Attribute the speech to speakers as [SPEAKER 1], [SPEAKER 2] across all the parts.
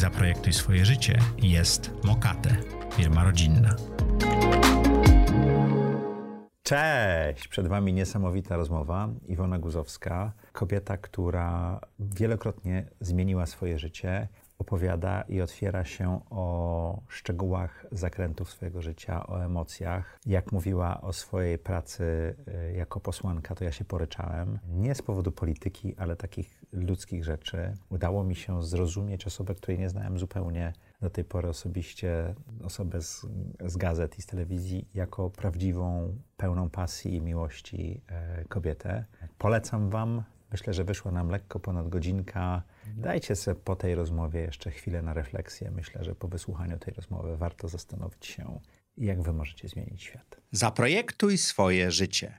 [SPEAKER 1] Zaprojektuj swoje życie jest Mokate, firma rodzinna.
[SPEAKER 2] Cześć! Przed Wami niesamowita rozmowa. Iwona Guzowska, kobieta, która wielokrotnie zmieniła swoje życie, opowiada i otwiera się o szczegółach zakrętów swojego życia, o emocjach. Jak mówiła o swojej pracy y, jako posłanka, to ja się poryczałem. Nie z powodu polityki, ale takich ludzkich rzeczy. Udało mi się zrozumieć osobę, której nie znałem zupełnie do tej pory osobiście, osobę z, z gazet i z telewizji, jako prawdziwą, pełną pasji i miłości e, kobietę. Polecam Wam. Myślę, że wyszła nam lekko ponad godzinka. Dajcie sobie po tej rozmowie jeszcze chwilę na refleksję. Myślę, że po wysłuchaniu tej rozmowy warto zastanowić się, jak Wy możecie zmienić świat.
[SPEAKER 1] Zaprojektuj swoje życie.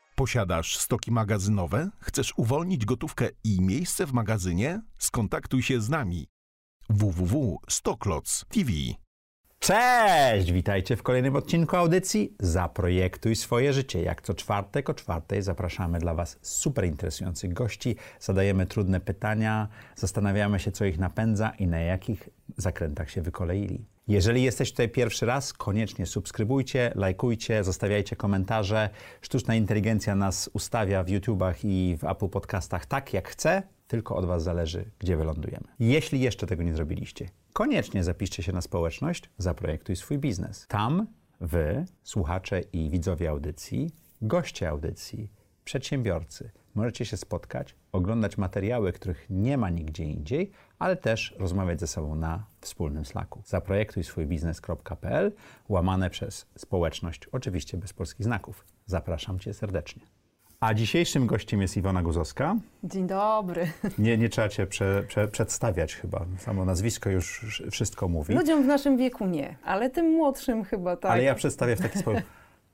[SPEAKER 3] Posiadasz stoki magazynowe? Chcesz uwolnić gotówkę i miejsce w magazynie? Skontaktuj się z nami www.stocklots.tv
[SPEAKER 2] Cześć! Witajcie w kolejnym odcinku audycji Zaprojektuj swoje życie. Jak co czwartek o czwartej zapraszamy dla Was super interesujących gości, zadajemy trudne pytania, zastanawiamy się, co ich napędza i na jakich zakrętach się wykoleili. Jeżeli jesteś tutaj pierwszy raz, koniecznie subskrybujcie, lajkujcie, zostawiajcie komentarze. Sztuczna inteligencja nas ustawia w YouTubach i w Apple Podcastach tak, jak chce, tylko od Was zależy, gdzie wylądujemy. Jeśli jeszcze tego nie zrobiliście, koniecznie zapiszcie się na społeczność Zaprojektuj swój biznes. Tam Wy, słuchacze i widzowie audycji, goście audycji, przedsiębiorcy, możecie się spotkać, oglądać materiały, których nie ma nigdzie indziej, ale też rozmawiać ze sobą na wspólnym Slacku. Zaprojektuj swój biznes.pl, łamane przez społeczność, oczywiście bez polskich znaków. Zapraszam Cię serdecznie. A dzisiejszym gościem jest Iwona Guzowska.
[SPEAKER 4] Dzień dobry.
[SPEAKER 2] Nie, nie trzeba cię prze, prze, przedstawiać chyba. Samo nazwisko już wszystko mówi.
[SPEAKER 4] Ludziom w naszym wieku nie, ale tym młodszym chyba tak.
[SPEAKER 2] Ale ja przedstawię w taki sposób.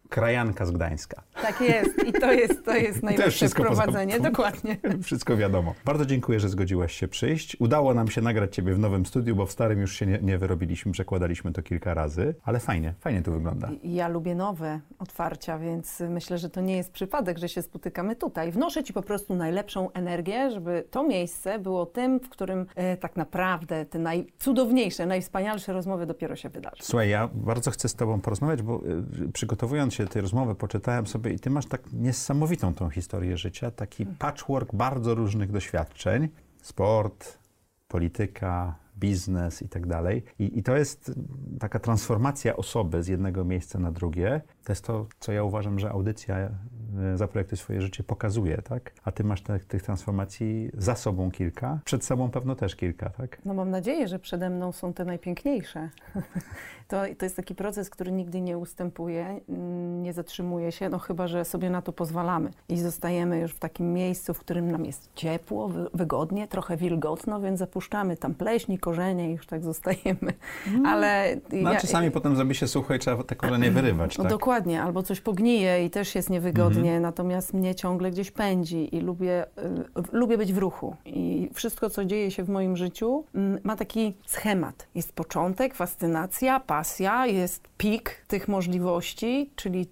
[SPEAKER 2] Krajanka z Gdańska.
[SPEAKER 4] Tak jest i to jest, to jest najlepsze wprowadzenie, dokładnie.
[SPEAKER 2] Wszystko wiadomo. Bardzo dziękuję, że zgodziłaś się przyjść. Udało nam się nagrać Ciebie w nowym studiu, bo w starym już się nie, nie wyrobiliśmy, przekładaliśmy to kilka razy, ale fajnie, fajnie to wygląda.
[SPEAKER 4] Ja lubię nowe otwarcia, więc myślę, że to nie jest przypadek, że się spotykamy tutaj. Wnoszę Ci po prostu najlepszą energię, żeby to miejsce było tym, w którym e, tak naprawdę te najcudowniejsze, najwspanialsze rozmowy dopiero się wydarzą.
[SPEAKER 2] Słuchaj, ja bardzo chcę z Tobą porozmawiać, bo e, przygotowując tej rozmowy, poczytałem sobie i ty masz tak niesamowitą tą historię życia, taki patchwork bardzo różnych doświadczeń. Sport, polityka, biznes i tak dalej. I to jest taka transformacja osoby z jednego miejsca na drugie. To jest to, co ja uważam, że audycja e, Zaprojektuj swoje życie pokazuje, tak? A ty masz te, tych transformacji za sobą kilka, przed sobą pewno też kilka, tak?
[SPEAKER 4] No mam nadzieję, że przede mną są te najpiękniejsze. to, to jest taki proces, który nigdy nie ustępuje, nie zatrzymuje się, no chyba, że sobie na to pozwalamy i zostajemy już w takim miejscu, w którym nam jest ciepło, wygodnie, trochę wilgotno, więc zapuszczamy tam pleśni, korzenie i już tak zostajemy.
[SPEAKER 2] Mm. Ale no, ja, czasami potem zrobi się sucho i trzeba te korzenie wyrywać,
[SPEAKER 4] no,
[SPEAKER 2] tak?
[SPEAKER 4] Dokładnie, albo coś pognije i też jest niewygodnie, -hmm. natomiast mnie ciągle gdzieś pędzi i lubię, y, lubię być w ruchu. I wszystko, co dzieje się w moim życiu, y, ma taki schemat. Jest początek, fascynacja, pasja, jest pik tych możliwości, czyli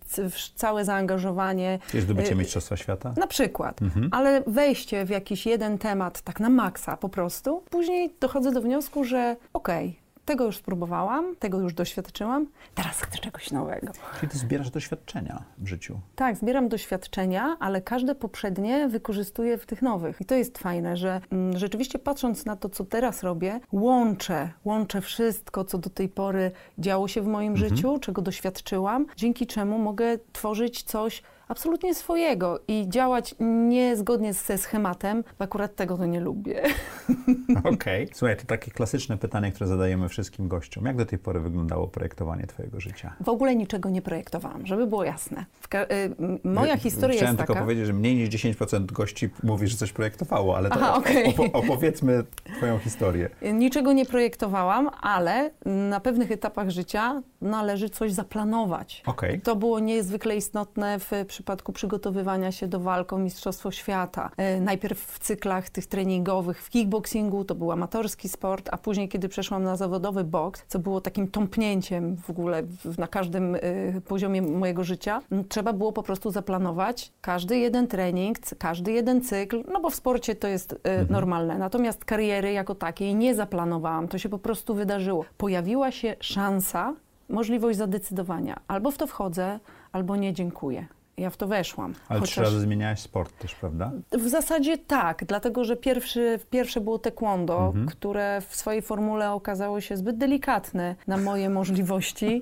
[SPEAKER 4] całe zaangażowanie.
[SPEAKER 2] Czyli zdobycie y, Mistrzostwa Świata?
[SPEAKER 4] Na przykład, -hmm. ale wejście w jakiś jeden temat tak na maksa po prostu. Później dochodzę do wniosku, że okej, okay, tego już spróbowałam, tego już doświadczyłam, teraz chcę czegoś nowego.
[SPEAKER 2] Czyli ty zbierasz doświadczenia w życiu.
[SPEAKER 4] Tak, zbieram doświadczenia, ale każde poprzednie wykorzystuję w tych nowych. I to jest fajne, że mm, rzeczywiście patrząc na to, co teraz robię, łączę, łączę wszystko, co do tej pory działo się w moim mhm. życiu, czego doświadczyłam, dzięki czemu mogę tworzyć coś absolutnie swojego i działać niezgodnie ze schematem, bo akurat tego to nie lubię.
[SPEAKER 2] Okej. Okay. Słuchaj, to takie klasyczne pytanie, które zadajemy wszystkim gościom. Jak do tej pory wyglądało projektowanie twojego życia?
[SPEAKER 4] W ogóle niczego nie projektowałam, żeby było jasne. Y, moja historia
[SPEAKER 2] Chciałem
[SPEAKER 4] jest
[SPEAKER 2] taka... tylko powiedzieć, że mniej niż 10% gości mówi, że coś projektowało, ale to Aha, okay. opo opowiedzmy twoją historię.
[SPEAKER 4] Niczego nie projektowałam, ale na pewnych etapach życia należy coś zaplanować.
[SPEAKER 2] Okej.
[SPEAKER 4] To było niezwykle istotne w przypadku przygotowywania się do walk o Mistrzostwo Świata. E, Najpierw w cyklach tych treningowych w kickboxingu, to był amatorski sport, a później, kiedy przeszłam na zawodowy boks, co było takim tąpnięciem w ogóle na każdym e, poziomie mojego życia, trzeba było po prostu zaplanować każdy jeden trening, każdy jeden cykl, no bo w sporcie to jest e, normalne. Natomiast kariery jako takiej nie zaplanowałam, to się po prostu wydarzyło. Pojawiła się szansa, możliwość zadecydowania. Albo w to wchodzę, albo nie dziękuję. Ja w to weszłam.
[SPEAKER 2] Ale trzy razy zmieniałaś sport też, prawda?
[SPEAKER 4] W zasadzie tak, dlatego że pierwszy, pierwsze było taekwondo,
[SPEAKER 2] Mhm.
[SPEAKER 4] które w swojej formule okazało się zbyt delikatne na moje możliwości.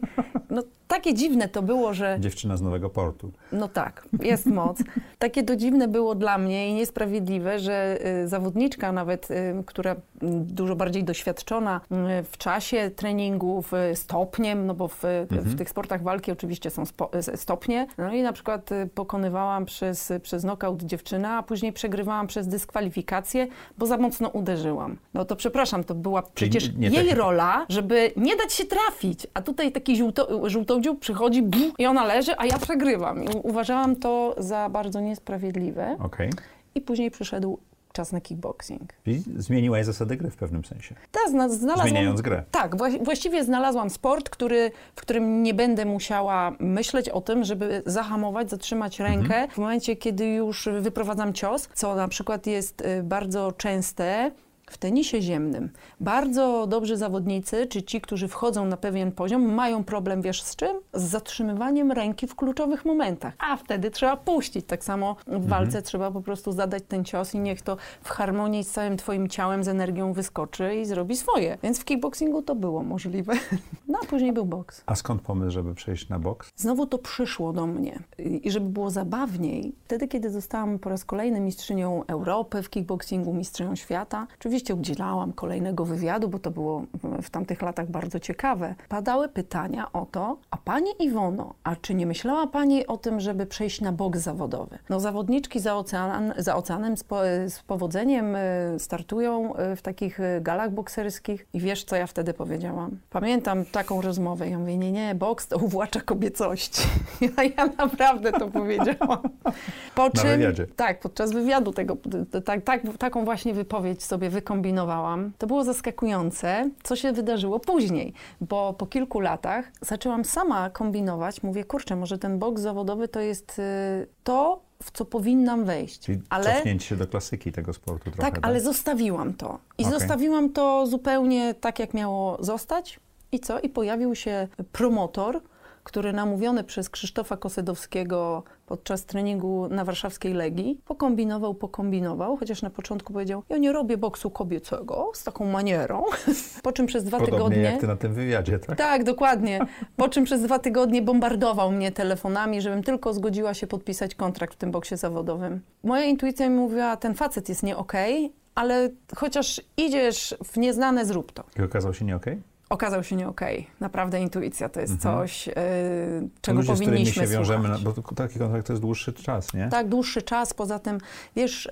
[SPEAKER 4] No takie dziwne to było, że
[SPEAKER 2] Dziewczyna z Nowego Portu.
[SPEAKER 4] no tak, jest moc. Takie to dziwne było dla mnie i niesprawiedliwe, że y, zawodniczka nawet, y, która dużo bardziej doświadczona y, w czasie treningów, stopniem, no bo w, w tych sportach walki oczywiście są stopnie, no i na przykład y, pokonywałam przez, przez knockout dziewczynę, a później przegrywałam przez dyskwalifikację, bo za mocno uderzyłam. No to przepraszam, to była przecież
[SPEAKER 2] nie
[SPEAKER 4] jej
[SPEAKER 2] tak-
[SPEAKER 4] rola, żeby nie dać się trafić, a tutaj taki żółto, żółtodziób przychodzi bum, i ona leży, a ja przegrywam. I uważałam to za bardzo niesprawiedliwe
[SPEAKER 2] Okej.
[SPEAKER 4] i później przyszedł czas na kickboxing.
[SPEAKER 2] Czyli zmieniłaś zasady gry w pewnym sensie.
[SPEAKER 4] Ta zna, znalazłam,
[SPEAKER 2] Zmieniając grę.
[SPEAKER 4] Tak, wła- właściwie znalazłam sport, który, w którym nie będę musiała myśleć o tym, żeby zahamować, zatrzymać rękę w momencie, kiedy już wyprowadzam cios, co na przykład jest y, bardzo częste w tenisie ziemnym. Bardzo dobrzy zawodnicy, czy ci, którzy wchodzą na pewien poziom, mają problem, wiesz z czym? Z zatrzymywaniem ręki w kluczowych momentach. A wtedy trzeba puścić. Tak samo w walce trzeba po prostu zadać ten cios i niech to w harmonii z całym twoim ciałem, z energią wyskoczy i zrobi swoje. Więc w kickboxingu to było możliwe. No a później był boks.
[SPEAKER 2] A skąd pomysł, żeby przejść na boks?
[SPEAKER 4] Znowu to przyszło do mnie. I żeby było zabawniej, wtedy, kiedy zostałam po raz kolejny mistrzynią Europy w kickboxingu, mistrzynią świata, oczywiście udzielałam kolejnego wywiadu, bo to było w tamtych latach bardzo ciekawe. Padały pytania o to, a pani Iwono, a czy nie myślała pani o tym, żeby przejść na boks zawodowy? No zawodniczki za, ocean, za oceanem z, po, z powodzeniem y, startują y, w takich y, galach bokserskich i wiesz, co ja wtedy powiedziałam? Pamiętam taką rozmowę. Ja mówię, nie, nie, boks to uwłacza kobiecości. Ja, ja naprawdę to powiedziałam. Po czym,
[SPEAKER 2] wywiadzie.
[SPEAKER 4] Tak, podczas wywiadu tego, tak, tak, taką właśnie wypowiedź sobie wykombinowałam. To było zaskakujące, co się wydarzyło później, bo po kilku latach zaczęłam sama kombinować. Mówię, kurczę, może ten boks zawodowy to jest y, to, w co powinnam wejść.
[SPEAKER 2] Czyli
[SPEAKER 4] Ale
[SPEAKER 2] cofnięcie się do klasyki tego sportu trochę.
[SPEAKER 4] tak, ale zostawiłam to. I
[SPEAKER 2] Okej.
[SPEAKER 4] zostawiłam to zupełnie tak, jak miało zostać. I co? I pojawił się promotor, który namówiony przez Krzysztofa Kosedowskiego podczas treningu na warszawskiej Legii pokombinował, pokombinował, chociaż na początku powiedział, ja nie robię boksu kobiecego z taką manierą. po czym przez dwa
[SPEAKER 2] Podobnie
[SPEAKER 4] tygodnie...
[SPEAKER 2] jak ty na tym wywiadzie, tak?
[SPEAKER 4] Tak, dokładnie. Po czym przez dwa tygodnie bombardował mnie telefonami, żebym tylko zgodziła się podpisać kontrakt w tym boksie zawodowym. Moja intuicja mi mówiła, ten facet jest nie okej, ale chociaż idziesz w nieznane, zrób to.
[SPEAKER 2] I okazał się nie okej?
[SPEAKER 4] Okazał się nie okej. Naprawdę intuicja to jest coś, yy, czego
[SPEAKER 2] Ludzie, z
[SPEAKER 4] powinniśmy
[SPEAKER 2] się wiążemy,
[SPEAKER 4] słuchać.
[SPEAKER 2] no, bo taki kontrakt to jest dłuższy czas, nie?
[SPEAKER 4] Tak, dłuższy czas. Poza tym, wiesz, y,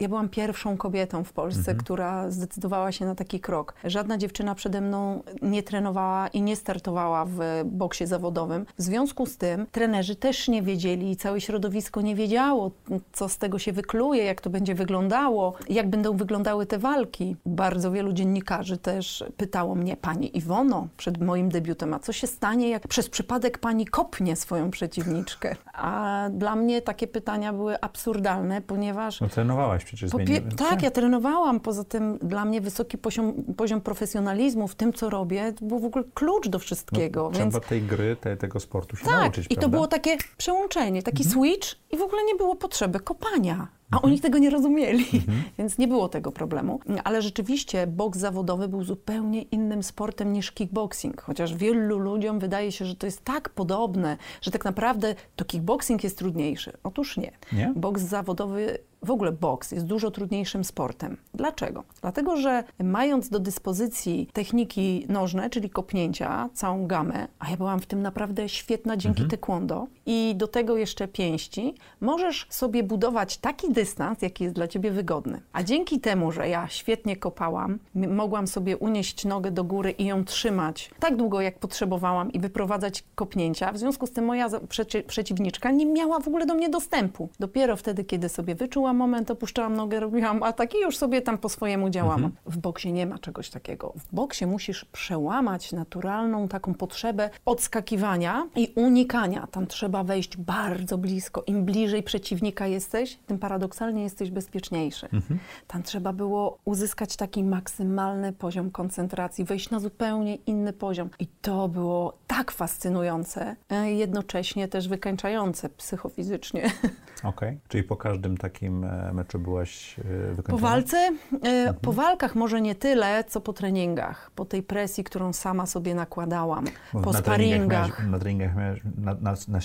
[SPEAKER 4] ja byłam pierwszą kobietą w Polsce, która zdecydowała się na taki krok. Żadna dziewczyna przede mną nie trenowała i nie startowała w boksie zawodowym. W związku z tym trenerzy też nie wiedzieli i całe środowisko nie wiedziało, co z tego się wykluje, jak to będzie wyglądało, jak będą wyglądały te walki. Bardzo wielu dziennikarzy też pytało mnie, pani Iwono, przed moim debiutem, a co się stanie, jak przez przypadek pani kopnie swoją przeciwniczkę? A dla mnie takie pytania były absurdalne, ponieważ
[SPEAKER 2] No trenowałaś przecież.
[SPEAKER 4] po pie-
[SPEAKER 2] zmieni-
[SPEAKER 4] tak, ja trenowałam. Poza tym dla mnie wysoki poziom, poziom profesjonalizmu w tym, co robię, to był w ogóle klucz do wszystkiego.
[SPEAKER 2] no,
[SPEAKER 4] więc
[SPEAKER 2] Trzeba tej gry, te, tego sportu się
[SPEAKER 4] tak,
[SPEAKER 2] nauczyć,
[SPEAKER 4] i to
[SPEAKER 2] prawda?
[SPEAKER 4] było takie przełączenie, taki
[SPEAKER 2] Mhm.
[SPEAKER 4] switch i w ogóle nie było potrzeby kopania. A oni tego nie rozumieli,
[SPEAKER 2] Mhm.
[SPEAKER 4] więc nie było tego problemu. Ale rzeczywiście boks zawodowy był zupełnie innym sportem niż kickboxing. Chociaż wielu ludziom wydaje się, że to jest tak podobne, że tak naprawdę to kickboxing jest trudniejszy. Otóż nie.
[SPEAKER 2] Nie?
[SPEAKER 4] Boks zawodowy w ogóle boks jest dużo trudniejszym sportem. Dlaczego? Dlatego, że mając do dyspozycji techniki nożne, czyli kopnięcia, całą gamę, a ja byłam w tym naprawdę świetna dzięki mhm. taekwondo i do tego jeszcze pięści, możesz sobie budować taki dystans, jaki jest dla ciebie wygodny. A dzięki temu, że ja świetnie kopałam, mogłam sobie unieść nogę do góry i ją trzymać tak długo, jak potrzebowałam i wyprowadzać kopnięcia, w związku z tym moja przeci przeciwniczka nie miała w ogóle do mnie dostępu. Dopiero wtedy, kiedy sobie wyczułam moment, opuszczałam nogę, robiłam ataki i już sobie tam po swojemu działam. Mhm. W boksie nie ma czegoś takiego. W boksie musisz przełamać naturalną taką potrzebę odskakiwania i unikania. Tam trzeba wejść bardzo blisko. Im bliżej przeciwnika jesteś, tym paradoksalnie jesteś bezpieczniejszy. Mhm. Tam trzeba było uzyskać taki maksymalny poziom koncentracji, wejść na zupełnie inny poziom. I to było tak fascynujące, e, jednocześnie też wykańczające psychofizycznie.
[SPEAKER 2] Okej, okay. czyli po każdym takim e, meczu byłaś e, wykończona?
[SPEAKER 4] Po walce? Mhm. Po walkach może nie tyle, co po treningach, po tej presji, którą sama sobie nakładałam, Bo po na sparingach.
[SPEAKER 2] Miałeś, na treningach na, na, na,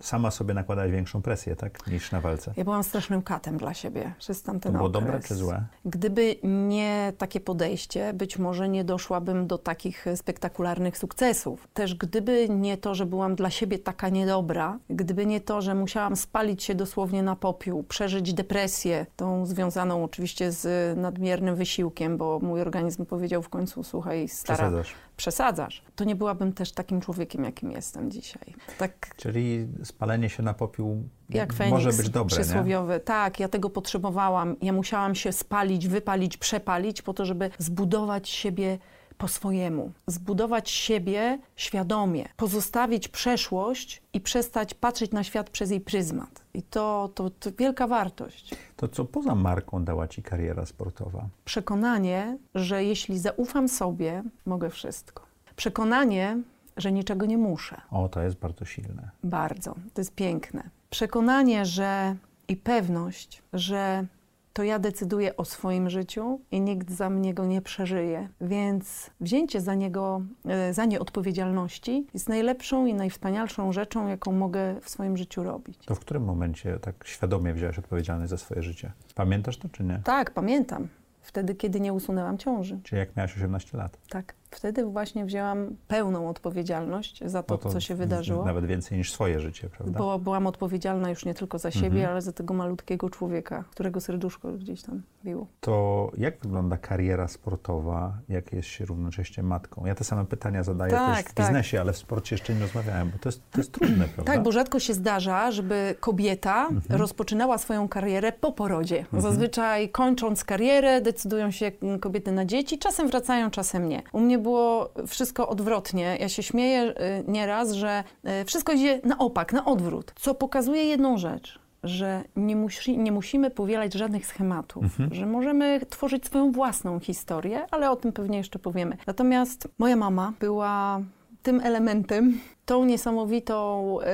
[SPEAKER 2] sama sobie nakładałaś większą presję, tak, niż na walce?
[SPEAKER 4] Ja byłam strasznym katem dla siebie przez tamten
[SPEAKER 2] To było
[SPEAKER 4] okres.
[SPEAKER 2] dobre czy złe?
[SPEAKER 4] Gdyby nie takie podejście, być może nie doszłabym do takich spektakularnych sukcesów. Też gdyby nie to, że byłam dla siebie taka niedobra, gdyby nie to, że musiałam spalić się dosłownie na popiół, przeżyć depresję, tą związaną oczywiście z nadmiernym wysiłkiem, bo mój organizm powiedział w końcu, słuchaj, stara,
[SPEAKER 2] przesadzasz.
[SPEAKER 4] przesadzasz. To nie byłabym też takim człowiekiem, jakim jestem dzisiaj. Tak,
[SPEAKER 2] Czyli spalenie się na popiół
[SPEAKER 4] jak
[SPEAKER 2] Feniks, może być dobre,
[SPEAKER 4] przysłowiowy.
[SPEAKER 2] Nie?
[SPEAKER 4] Tak, ja tego potrzebowałam. Ja musiałam się spalić, wypalić, przepalić po to, żeby zbudować siebie po swojemu, zbudować siebie świadomie, pozostawić przeszłość i przestać patrzeć na świat przez jej pryzmat. I to, to, to wielka wartość.
[SPEAKER 2] To co poza marką dała ci kariera sportowa?
[SPEAKER 4] Przekonanie, że jeśli zaufam sobie, mogę wszystko. Przekonanie, że niczego nie muszę.
[SPEAKER 2] O, to jest bardzo silne.
[SPEAKER 4] Bardzo. To jest piękne. Przekonanie, że i pewność, że to ja decyduję o swoim życiu i nikt za mnie go nie przeżyje. Więc wzięcie za niego, e, za nie odpowiedzialności jest najlepszą i najwspanialszą rzeczą, jaką mogę w swoim życiu robić.
[SPEAKER 2] To w którym momencie tak świadomie wziąłeś odpowiedzialność za swoje życie? Pamiętasz to czy nie?
[SPEAKER 4] Tak, pamiętam. Wtedy, kiedy nie usunęłam ciąży.
[SPEAKER 2] Czyli jak miałaś 18 lat?
[SPEAKER 4] Tak. Wtedy właśnie wzięłam pełną odpowiedzialność za to, to co się wydarzyło.
[SPEAKER 2] Nawet więcej niż swoje życie, prawda?
[SPEAKER 4] Bo byłam odpowiedzialna już nie tylko za siebie, mhm. ale za tego malutkiego człowieka, którego serduszko gdzieś tam biło.
[SPEAKER 2] To jak wygląda kariera sportowa, jak jest się równocześnie matką? Ja te same pytania zadaję tak, też w tak. biznesie, ale w sporcie jeszcze nie rozmawiałem, bo to jest, to jest trudne, prawda?
[SPEAKER 4] Tak, bo rzadko się zdarza, żeby kobieta mhm. rozpoczynała swoją karierę po porodzie. Mhm. Zazwyczaj kończąc karierę decydują się kobiety na dzieci, czasem wracają, czasem nie. U mnie było wszystko odwrotnie. Ja się śmieję y, nieraz, że y, wszystko idzie na opak, na odwrót, co pokazuje jedną rzecz że nie, musi, nie musimy powielać żadnych schematów, mhm. że możemy tworzyć swoją własną historię, ale o tym pewnie jeszcze powiemy. Natomiast moja mama była tym elementem, tą niesamowitą y,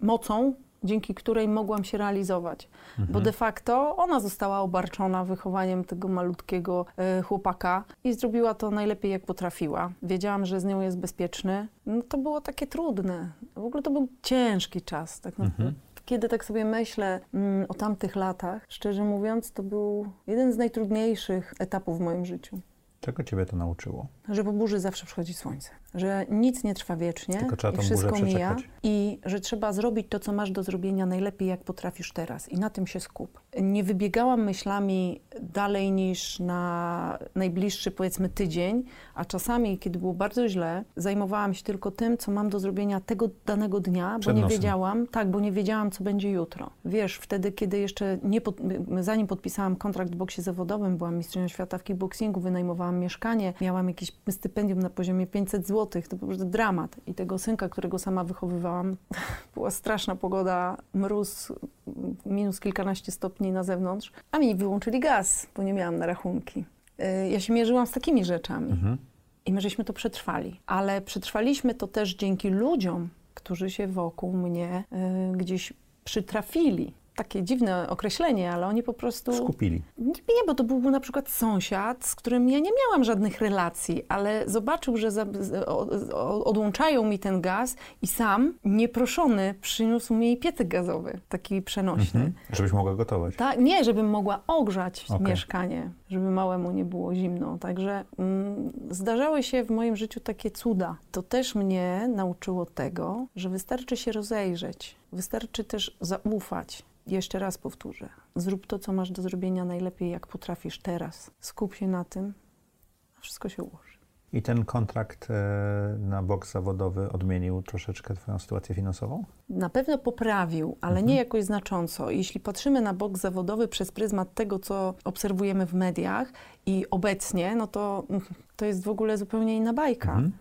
[SPEAKER 4] mocą, dzięki której mogłam się realizować. Mhm. Bo de facto ona została obarczona wychowaniem tego malutkiego y, chłopaka i zrobiła to najlepiej, jak potrafiła. Wiedziałam, że z nią jest bezpieczny. No to było takie trudne. W ogóle to był ciężki czas. Tak mhm. Kiedy tak sobie myślę mm, o tamtych latach, szczerze mówiąc, to był jeden z najtrudniejszych etapów w moim życiu.
[SPEAKER 2] Czego ciebie to nauczyło?
[SPEAKER 4] Że po burzy zawsze przychodzi słońce. Że nic nie trwa wiecznie i wszystko
[SPEAKER 2] mija.
[SPEAKER 4] I że trzeba zrobić to, co masz do zrobienia najlepiej, jak potrafisz teraz. I na tym się skup. Nie wybiegałam myślami dalej niż na najbliższy, powiedzmy, tydzień, a czasami, kiedy było bardzo źle, zajmowałam się tylko tym, co mam do zrobienia tego danego dnia, bo nie wiedziałam, tak, bo nie wiedziałam, co będzie jutro. Wiesz, wtedy, kiedy jeszcze nie, pod, zanim podpisałam kontrakt w boksie zawodowym, byłam mistrzynią świata w kickboxingu, wynajmowałam mieszkanie, miałam jakieś stypendium na poziomie 500 zł, to po prostu dramat. I tego synka, którego sama wychowywałam, była straszna pogoda, mróz, minus kilkanaście stopni na zewnątrz, a mi wyłączyli gaz, bo nie miałam na rachunki. Y, ja się mierzyłam z takimi rzeczami. Mhm. I my żeśmy to przetrwali. Ale przetrwaliśmy to też dzięki ludziom, którzy się wokół mnie y, gdzieś przytrafili takie dziwne określenie, ale oni po prostu...
[SPEAKER 2] Skupili.
[SPEAKER 4] Nie, bo to był na przykład sąsiad, z którym ja nie miałam żadnych relacji, ale zobaczył, że za, odłączają mi ten gaz i sam, nieproszony, przyniósł mi piecyk gazowy, taki przenośny. Mhm.
[SPEAKER 2] Żebyś mogła gotować.
[SPEAKER 4] Tak, nie, żebym mogła ogrzać okay. mieszkanie, żeby małemu nie było zimno. Także mm, zdarzały się w moim życiu takie cuda. To też mnie nauczyło tego, że wystarczy się rozejrzeć, wystarczy też zaufać. Jeszcze raz powtórzę. Zrób to, co masz do zrobienia najlepiej, jak potrafisz teraz. Skup się na tym, a wszystko się ułoży.
[SPEAKER 2] I ten kontrakt e, na boks zawodowy odmienił troszeczkę Twoją sytuację finansową?
[SPEAKER 4] Na pewno poprawił, ale mhm. nie jakoś znacząco. Jeśli patrzymy na boks zawodowy przez pryzmat tego, co obserwujemy w mediach i obecnie, no to to jest w ogóle zupełnie inna bajka. Mhm.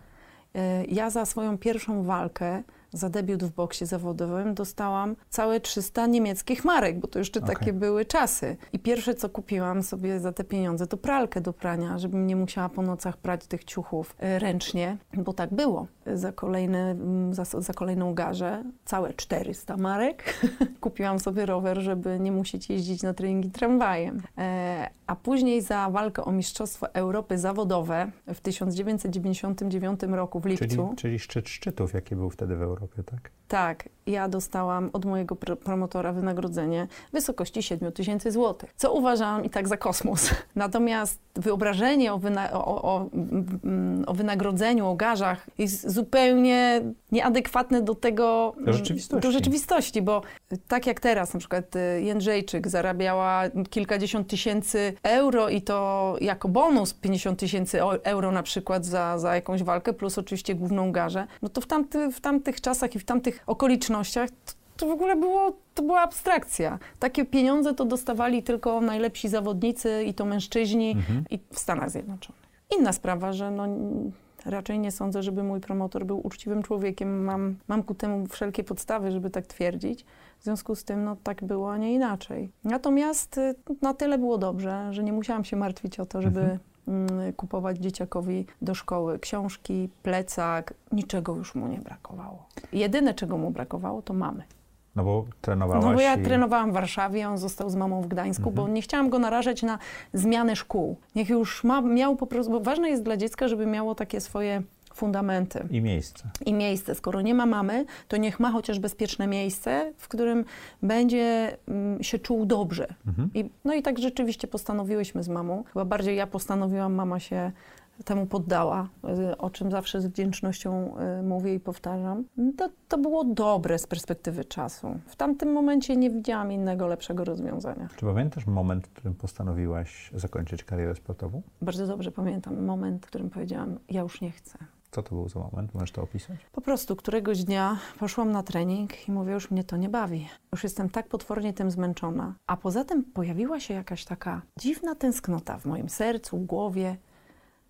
[SPEAKER 4] E, ja za swoją pierwszą walkę za debiut w boksie zawodowym dostałam całe 300 niemieckich marek, bo to jeszcze okay. takie były czasy. I pierwsze, co kupiłam sobie za te pieniądze, to pralkę do prania, żebym nie musiała po nocach prać tych ciuchów e, ręcznie, bo tak było. Za, kolejne, za, za kolejną garzę całe 400 marek. kupiłam sobie rower, żeby nie musieć jeździć na treningi tramwajem. E, a później za walkę o Mistrzostwo Europy zawodowe w 1999 roku w lipcu.
[SPEAKER 2] Czyli, czyli szczyt szczytów, jaki był wtedy w Europie, tak?
[SPEAKER 4] Tak, ja dostałam od mojego pr promotora wynagrodzenie w wysokości 7 tysięcy złotych, co uważam i tak za kosmos. Natomiast wyobrażenie o, wyna o, o, o, wynagrodzeniu, o garzach jest zupełnie nieadekwatne do tego,
[SPEAKER 2] do rzeczywistości.
[SPEAKER 4] do rzeczywistości, bo tak jak teraz, na przykład y, Jędrzejczyk zarabiała kilkadziesiąt tysięcy euro i to jako bonus 50 tysięcy euro na przykład za, za jakąś walkę, plus oczywiście główną garzę, no to w, tamty, w tamtych czasach i w tamtych okolicznościach to, to w ogóle było, to była abstrakcja. Takie pieniądze to dostawali tylko najlepsi zawodnicy i to mężczyźni mhm. i w Stanach Zjednoczonych. Inna sprawa, że no, raczej nie sądzę, żeby mój promotor był uczciwym człowiekiem. Mam, mam ku temu wszelkie podstawy, żeby tak twierdzić. W związku z tym, no tak było, a nie inaczej. Natomiast y, na tyle było dobrze, że nie musiałam się martwić o to, żeby mhm. Kupować dzieciakowi do szkoły książki, plecak, niczego już mu nie brakowało. Jedyne, czego mu brakowało, to mamy.
[SPEAKER 2] No bo trenowałaś
[SPEAKER 4] No bo ja i... trenowałam w Warszawie, on został z mamą w Gdańsku, mhm. bo nie chciałam go narażać na zmianę szkół. Niech już ma, miał po prostu, bo ważne jest dla dziecka, żeby miało takie swoje fundamenty.
[SPEAKER 2] I miejsce.
[SPEAKER 4] I miejsce. Skoro nie ma mamy, to niech ma chociaż bezpieczne miejsce, w którym będzie mm, się czuł dobrze. Mhm. I, no i tak rzeczywiście postanowiłyśmy z mamą. Chyba bardziej ja postanowiłam, mama się temu poddała, y, o czym zawsze z wdzięcznością y, mówię i powtarzam. To, to było dobre z perspektywy czasu. W tamtym momencie nie widziałam innego, lepszego rozwiązania.
[SPEAKER 2] Czy pamiętasz moment, w którym postanowiłaś zakończyć karierę sportową?
[SPEAKER 4] Bardzo dobrze pamiętam moment, w którym powiedziałam, ja już nie chcę.
[SPEAKER 2] Co to był za moment? Możesz to opisać?
[SPEAKER 4] Po prostu któregoś dnia poszłam na trening i mówię, już mnie to nie bawi. Już jestem tak potwornie tym zmęczona. A poza tym pojawiła się jakaś taka dziwna tęsknota w moim sercu, głowie,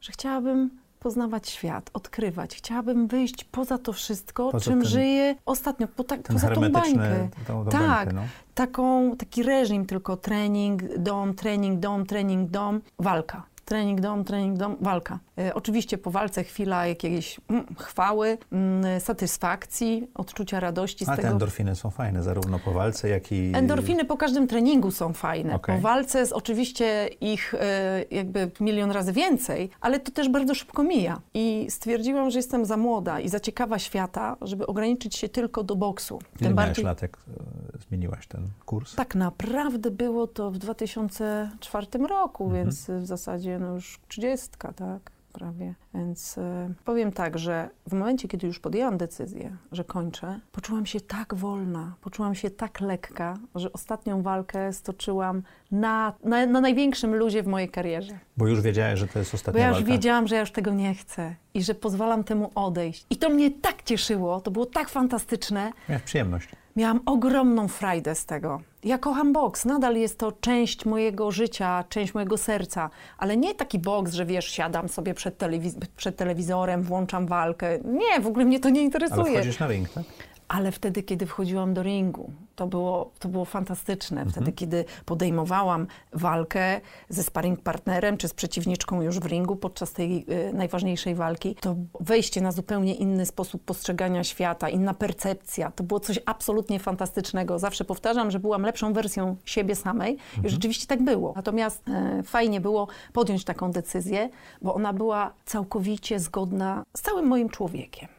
[SPEAKER 4] że chciałabym poznawać świat, odkrywać. Chciałabym wyjść poza to wszystko, poza czym ten, żyję ostatnio, po ta, poza tą bańkę.
[SPEAKER 2] Tą, tą tak, bańkę, no.
[SPEAKER 4] taką, taki reżim tylko trening, dom, trening, dom, trening, dom, walka trening, dom, trening, dom, walka. E, oczywiście po walce chwila jakiejś mm, chwały, mm, satysfakcji, odczucia radości
[SPEAKER 2] z A
[SPEAKER 4] tego.
[SPEAKER 2] te endorfiny są fajne, zarówno po walce, jak i...
[SPEAKER 4] Endorfiny po każdym treningu są fajne. Okay. Po walce jest oczywiście ich e, jakby milion razy więcej, ale to też bardzo szybko mija. I stwierdziłam, że jestem za młoda i za ciekawa świata, żeby ograniczyć się tylko do boksu.
[SPEAKER 2] Ile Tym bardziej... lat, jak e, zmieniłaś ten kurs?
[SPEAKER 4] Tak naprawdę było to w 2004 roku, mhm. więc w zasadzie no już trzydziestka, tak? prawie. Więc y, powiem tak, że w momencie, kiedy już podjęłam decyzję, że kończę, poczułam się tak wolna, poczułam się tak lekka, że ostatnią walkę stoczyłam na, na, na największym luzie w mojej karierze.
[SPEAKER 2] Bo już wiedziałeś, że to jest ostatnia
[SPEAKER 4] Bo ja już
[SPEAKER 2] walka.
[SPEAKER 4] wiedziałam, że ja już tego nie chcę i że pozwalam temu odejść. I to mnie tak cieszyło, to było tak fantastyczne.
[SPEAKER 2] Miałeś przyjemność.
[SPEAKER 4] Miałam ogromną frajdę z tego. Ja kocham boks, nadal jest to część mojego życia, część mojego serca, ale nie taki boks, że wiesz, siadam sobie przed, telewiz przed telewizorem, włączam walkę. Nie, w ogóle mnie to nie interesuje.
[SPEAKER 2] Ale wchodzisz na ring, tak?
[SPEAKER 4] Ale wtedy, kiedy wchodziłam do ringu, to było, to było fantastyczne. Wtedy, kiedy podejmowałam walkę ze sparring partnerem czy z przeciwniczką już w ringu podczas tej y, najważniejszej walki, to wejście na zupełnie inny sposób postrzegania świata, inna percepcja, to było coś absolutnie fantastycznego. Zawsze powtarzam, że byłam lepszą wersją siebie samej i rzeczywiście tak było. Natomiast e, fajnie było podjąć taką decyzję, bo ona była całkowicie zgodna z całym moim człowiekiem.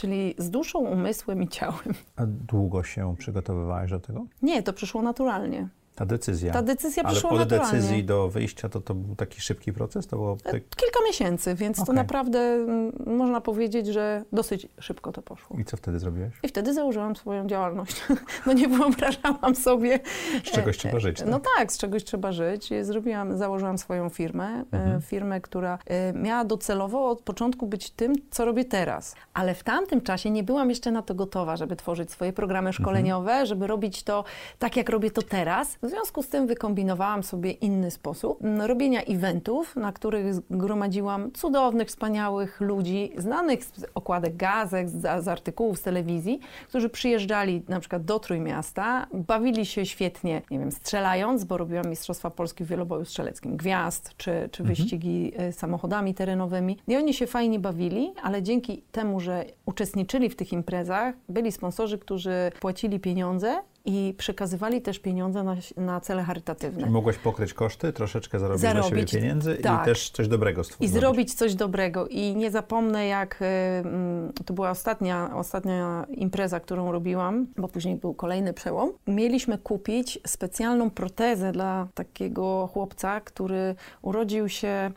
[SPEAKER 4] Czyli z duszą, umysłem i ciałem.
[SPEAKER 2] A długo się przygotowywałaś do tego?
[SPEAKER 4] Nie, to przyszło naturalnie.
[SPEAKER 2] Ta decyzja.
[SPEAKER 4] Ta decyzja
[SPEAKER 2] Ale
[SPEAKER 4] przyszła
[SPEAKER 2] od
[SPEAKER 4] naturalnie.
[SPEAKER 2] decyzji do wyjścia to, to był taki szybki proces? To było tak...
[SPEAKER 4] Kilka miesięcy, więc to
[SPEAKER 2] Okej.
[SPEAKER 4] naprawdę mm, można powiedzieć, że dosyć szybko to poszło.
[SPEAKER 2] I co wtedy zrobiłeś?
[SPEAKER 4] I wtedy założyłam swoją działalność. No nie wyobrażałam sobie.
[SPEAKER 2] Z czegoś trzeba żyć, tak?
[SPEAKER 4] No tak, z czegoś trzeba żyć. Zrobiłam, założyłam swoją firmę, e,
[SPEAKER 2] Mhm.
[SPEAKER 4] firmę, która e, miała docelowo od początku być tym, co robię teraz. Ale w tamtym czasie nie byłam jeszcze na to gotowa, żeby tworzyć swoje programy szkoleniowe, żeby robić to tak, jak robię to teraz. W związku z tym wykombinowałam sobie inny sposób m, robienia eventów, na których zgromadziłam cudownych, wspaniałych ludzi, znanych z okładek gazet, z, z artykułów z telewizji, którzy przyjeżdżali na przykład do Trójmiasta, bawili się świetnie, nie wiem, strzelając, bo robiłam Mistrzostwa Polski w wieloboju strzeleckim, gwiazd, czy, czy wyścigi e, samochodami terenowymi. I oni się fajnie bawili, ale dzięki temu, że uczestniczyli w tych imprezach, byli sponsorzy, którzy płacili pieniądze i przekazywali też pieniądze na, na cele charytatywne.
[SPEAKER 2] Czyli mogłaś pokryć koszty, troszeczkę zarobić,
[SPEAKER 4] Zarobić,
[SPEAKER 2] siebie pieniędzy
[SPEAKER 4] tak.
[SPEAKER 2] i też coś dobrego
[SPEAKER 4] I
[SPEAKER 2] stworzyć.
[SPEAKER 4] zrobić coś dobrego. I nie zapomnę, jak y, mm, to była ostatnia, ostatnia impreza, którą robiłam, bo później był kolejny przełom. Mieliśmy kupić specjalną protezę dla takiego chłopca, który urodził się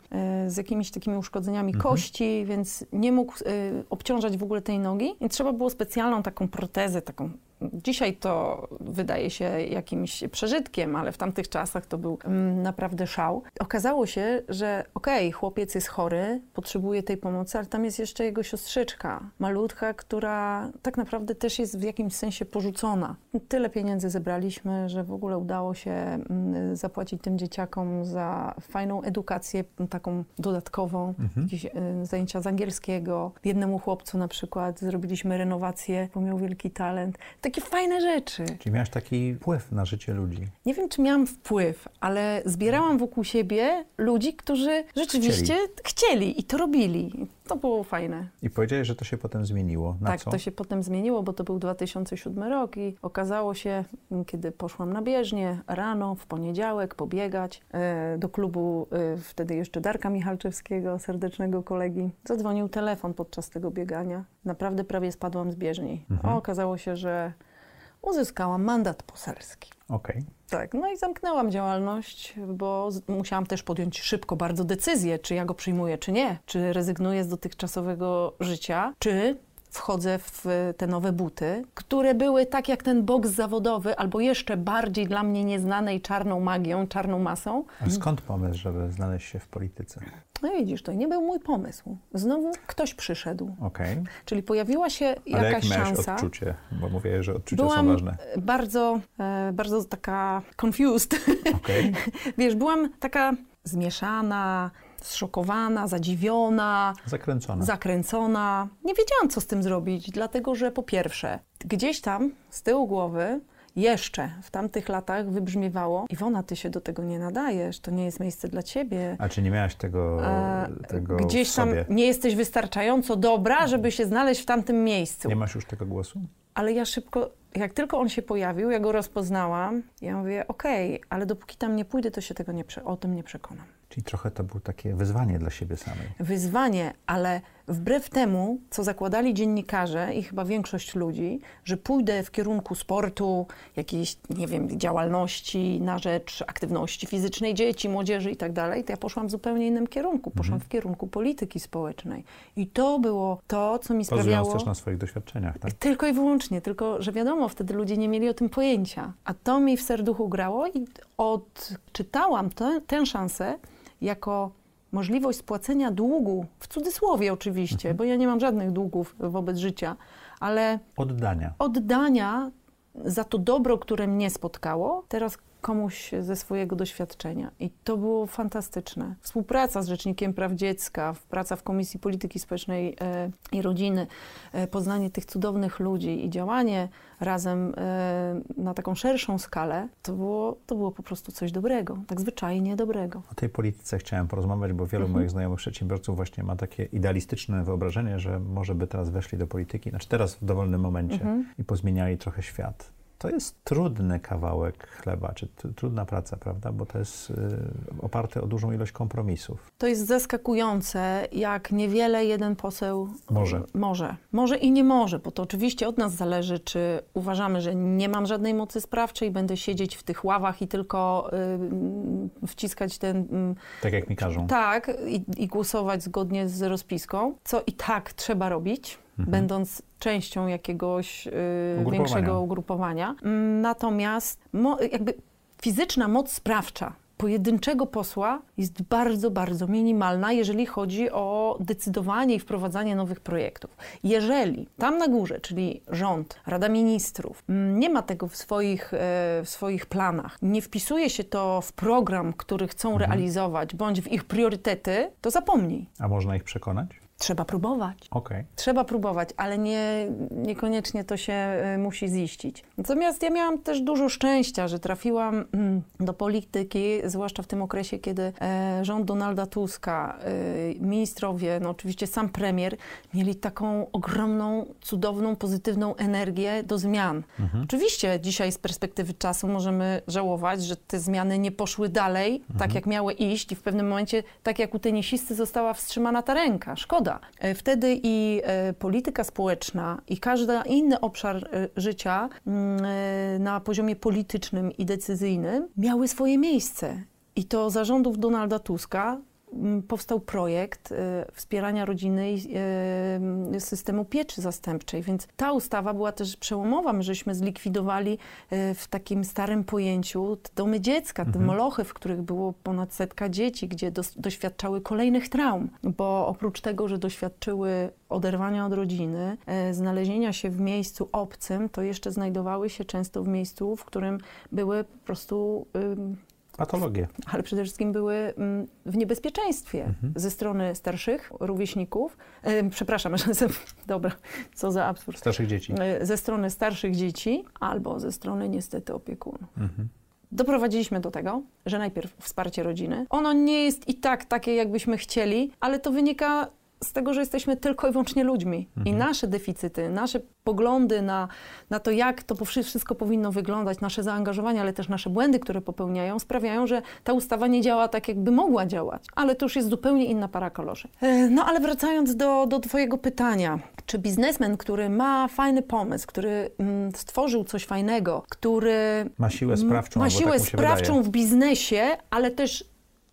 [SPEAKER 4] y, z jakimiś takimi uszkodzeniami kości, więc nie mógł y, obciążać w ogóle tej nogi. I trzeba było specjalną taką protezę, taką Dzisiaj to wydaje się jakimś przeżytkiem, ale w tamtych czasach to był mm, naprawdę szał. Okazało się, że okej, chłopiec jest chory, potrzebuje tej pomocy, ale tam jest jeszcze jego siostrzyczka, malutka, która tak naprawdę też jest w jakimś sensie porzucona. Tyle pieniędzy zebraliśmy, że w ogóle udało się mm, zapłacić tym dzieciakom za fajną edukację, taką dodatkową, jakieś y, zajęcia z angielskiego. Jednemu chłopcu na przykład zrobiliśmy renowację, bo miał wielki talent. Takie fajne rzeczy.
[SPEAKER 2] Czyli miałaś taki wpływ na życie ludzi.
[SPEAKER 4] Nie wiem, czy miałam wpływ, ale zbierałam wokół siebie ludzi, którzy rzeczywiście chcieli, i to robili. To było fajne.
[SPEAKER 2] I powiedziałeś, że to się potem zmieniło. Na
[SPEAKER 4] tak,
[SPEAKER 2] co?
[SPEAKER 4] to się potem zmieniło, bo to był 2007 rok i okazało się, kiedy poszłam na bieżnię rano, w poniedziałek, pobiegać e, do klubu e, wtedy jeszcze Darka Michalczewskiego, serdecznego kolegi. Zadzwonił telefon podczas tego biegania. Naprawdę prawie spadłam z bieżni.
[SPEAKER 2] Mhm.
[SPEAKER 4] A okazało się, że uzyskałam mandat poselski.
[SPEAKER 2] Okej.
[SPEAKER 4] Tak, no i zamknęłam działalność, bo musiałam też podjąć szybko bardzo decyzję, czy ja go przyjmuję, czy nie. Czy rezygnuję z dotychczasowego życia, czy wchodzę w te nowe buty, które były tak jak ten boks zawodowy, albo jeszcze bardziej dla mnie nieznanej czarną magią, czarną masą.
[SPEAKER 2] A skąd pomysł, żeby znaleźć się w polityce?
[SPEAKER 4] No widzisz, to nie był mój pomysł. Znowu ktoś przyszedł.
[SPEAKER 2] Okej.
[SPEAKER 4] Czyli pojawiła się
[SPEAKER 2] Ale
[SPEAKER 4] jakaś
[SPEAKER 2] miałeś
[SPEAKER 4] szansa.
[SPEAKER 2] odczucie? Bo mówię, że odczucia
[SPEAKER 4] Byłam
[SPEAKER 2] są ważne.
[SPEAKER 4] e, bardzo, e, bardzo taka confused.
[SPEAKER 2] Okej.
[SPEAKER 4] Wiesz, byłam taka zmieszana, zszokowana, zadziwiona,
[SPEAKER 2] Zakręcona.
[SPEAKER 4] zakręcona. Nie wiedziałam, co z tym zrobić, dlatego że po pierwsze, gdzieś tam z tyłu głowy jeszcze w tamtych latach wybrzmiewało Iwona, ty się do tego nie nadajesz, to nie jest miejsce dla ciebie.
[SPEAKER 2] A czy nie miałaś tego, tego
[SPEAKER 4] Gdzieś tam nie jesteś wystarczająco dobra, żeby się znaleźć w tamtym miejscu.
[SPEAKER 2] Nie masz już tego głosu?
[SPEAKER 4] Ale ja szybko, jak tylko on się pojawił, ja go rozpoznałam, ja mówię, okej, ale dopóki tam nie pójdę, to się tego nie, o tym nie przekonam.
[SPEAKER 2] Czyli trochę to było takie wyzwanie dla siebie samej.
[SPEAKER 4] wyzwanie, ale wbrew temu, co zakładali dziennikarze i chyba większość ludzi, że pójdę w kierunku sportu, jakiejś, nie wiem, działalności na rzecz aktywności fizycznej dzieci, młodzieży i tak dalej, to ja poszłam w zupełnie innym kierunku. Poszłam w kierunku polityki społecznej. I to było to, co mi
[SPEAKER 2] Bazując
[SPEAKER 4] sprawiało...
[SPEAKER 2] też na swoich doświadczeniach, tak?
[SPEAKER 4] Tylko i wyłącznie, tylko że wiadomo, wtedy ludzie nie mieli o tym pojęcia. A to mi w serduchu grało i odczytałam tę- tę szansę jako możliwość spłacenia długu, w cudzysłowie oczywiście, bo ja nie mam żadnych długów wobec życia, ale
[SPEAKER 2] Oddania.
[SPEAKER 4] oddania za to dobro, które mnie spotkało. Teraz komuś ze swojego doświadczenia. I to było fantastyczne. Współpraca z Rzecznikiem Praw Dziecka, praca w Komisji Polityki Społecznej e, i Rodziny, e, poznanie tych cudownych ludzi i działanie razem e, na taką szerszą skalę, to było, to było po prostu coś dobrego, tak zwyczajnie dobrego.
[SPEAKER 2] O tej polityce chciałem porozmawiać, bo wielu
[SPEAKER 4] Mhm.
[SPEAKER 2] moich znajomych przedsiębiorców właśnie ma takie idealistyczne wyobrażenie, że może by teraz weszli do polityki, znaczy teraz w dowolnym momencie
[SPEAKER 4] Mhm.
[SPEAKER 2] i pozmieniali trochę świat. To jest trudny kawałek chleba, czy trudna praca, prawda? Bo to jest y, oparte o dużą ilość kompromisów.
[SPEAKER 4] To jest zaskakujące, jak niewiele jeden poseł
[SPEAKER 2] Może.
[SPEAKER 4] Może. Może i nie może, bo to oczywiście od nas zależy, czy uważamy, że nie mam żadnej mocy sprawczej, będę siedzieć w tych ławach i tylko y, wciskać ten. Y,
[SPEAKER 2] Tak jak mi każą.
[SPEAKER 4] tak, i, i głosować zgodnie z rozpiską, co i tak trzeba robić. Będąc częścią jakiegoś y,
[SPEAKER 2] Ugrupowania.
[SPEAKER 4] większego ugrupowania. Natomiast mo, jakby fizyczna moc sprawcza pojedynczego posła jest bardzo, bardzo minimalna, jeżeli chodzi o decydowanie i wprowadzanie nowych projektów. Jeżeli tam na górze, czyli rząd, Rada Ministrów, mm, nie ma tego w swoich, e, w swoich planach, nie wpisuje się to w program, który chcą realizować, bądź w ich priorytety, to zapomnij.
[SPEAKER 2] A można ich przekonać?
[SPEAKER 4] Trzeba próbować.
[SPEAKER 2] Okej.
[SPEAKER 4] Trzeba próbować, ale nie, niekoniecznie to się e, musi ziścić. Natomiast ja miałam też dużo szczęścia, że trafiłam mm, do polityki, zwłaszcza w tym okresie, kiedy e, rząd Donalda Tuska, e, ministrowie, no oczywiście sam premier, mieli taką ogromną, cudowną, pozytywną energię do zmian. Oczywiście dzisiaj z perspektywy czasu możemy żałować, że te zmiany nie poszły dalej, tak jak miały iść i w pewnym momencie, tak jak u tenisisty, została wstrzymana ta ręka. Szkoda. E, Wtedy i e, polityka społeczna i każdy inny obszar e, życia mm, na poziomie politycznym i decyzyjnym miały swoje miejsce. I to zarządów Donalda Tuska powstał projekt e, wspierania rodziny i e, systemu pieczy zastępczej, więc ta ustawa była też przełomowa. My żeśmy zlikwidowali e, w takim starym pojęciu domy dziecka, te molochy, w których było ponad setka dzieci, gdzie doświadczały kolejnych traum, bo oprócz tego, że doświadczyły oderwania od rodziny, znalezienia się w miejscu obcym, to jeszcze znajdowały się często w miejscu, w którym były po prostu
[SPEAKER 2] Patologie.
[SPEAKER 4] ale przede wszystkim były mm, w niebezpieczeństwie ze strony starszych rówieśników. Em, przepraszam, dobra, co za absurd.
[SPEAKER 2] Starszych dzieci.
[SPEAKER 4] E, Ze strony starszych dzieci albo ze strony niestety opiekunów.
[SPEAKER 2] Mhm.
[SPEAKER 4] Doprowadziliśmy do tego, że najpierw wsparcie rodziny. Ono nie jest i tak takie, jakbyśmy chcieli, ale to wynika z tego, że jesteśmy tylko i wyłącznie ludźmi. I nasze deficyty, nasze poglądy na, na to, jak to po- wszystko powinno wyglądać, nasze zaangażowanie, ale też nasze błędy, które popełniają, sprawiają, że ta ustawa nie działa tak, jakby mogła działać. Ale to już jest zupełnie inna para kaloszy. E, No ale wracając do, do Twojego pytania. Czy biznesmen, który ma fajny pomysł, który mm, stworzył coś fajnego, który
[SPEAKER 2] Ma siłę sprawczą.
[SPEAKER 4] ma siłę
[SPEAKER 2] tak
[SPEAKER 4] sprawczą w biznesie, ale też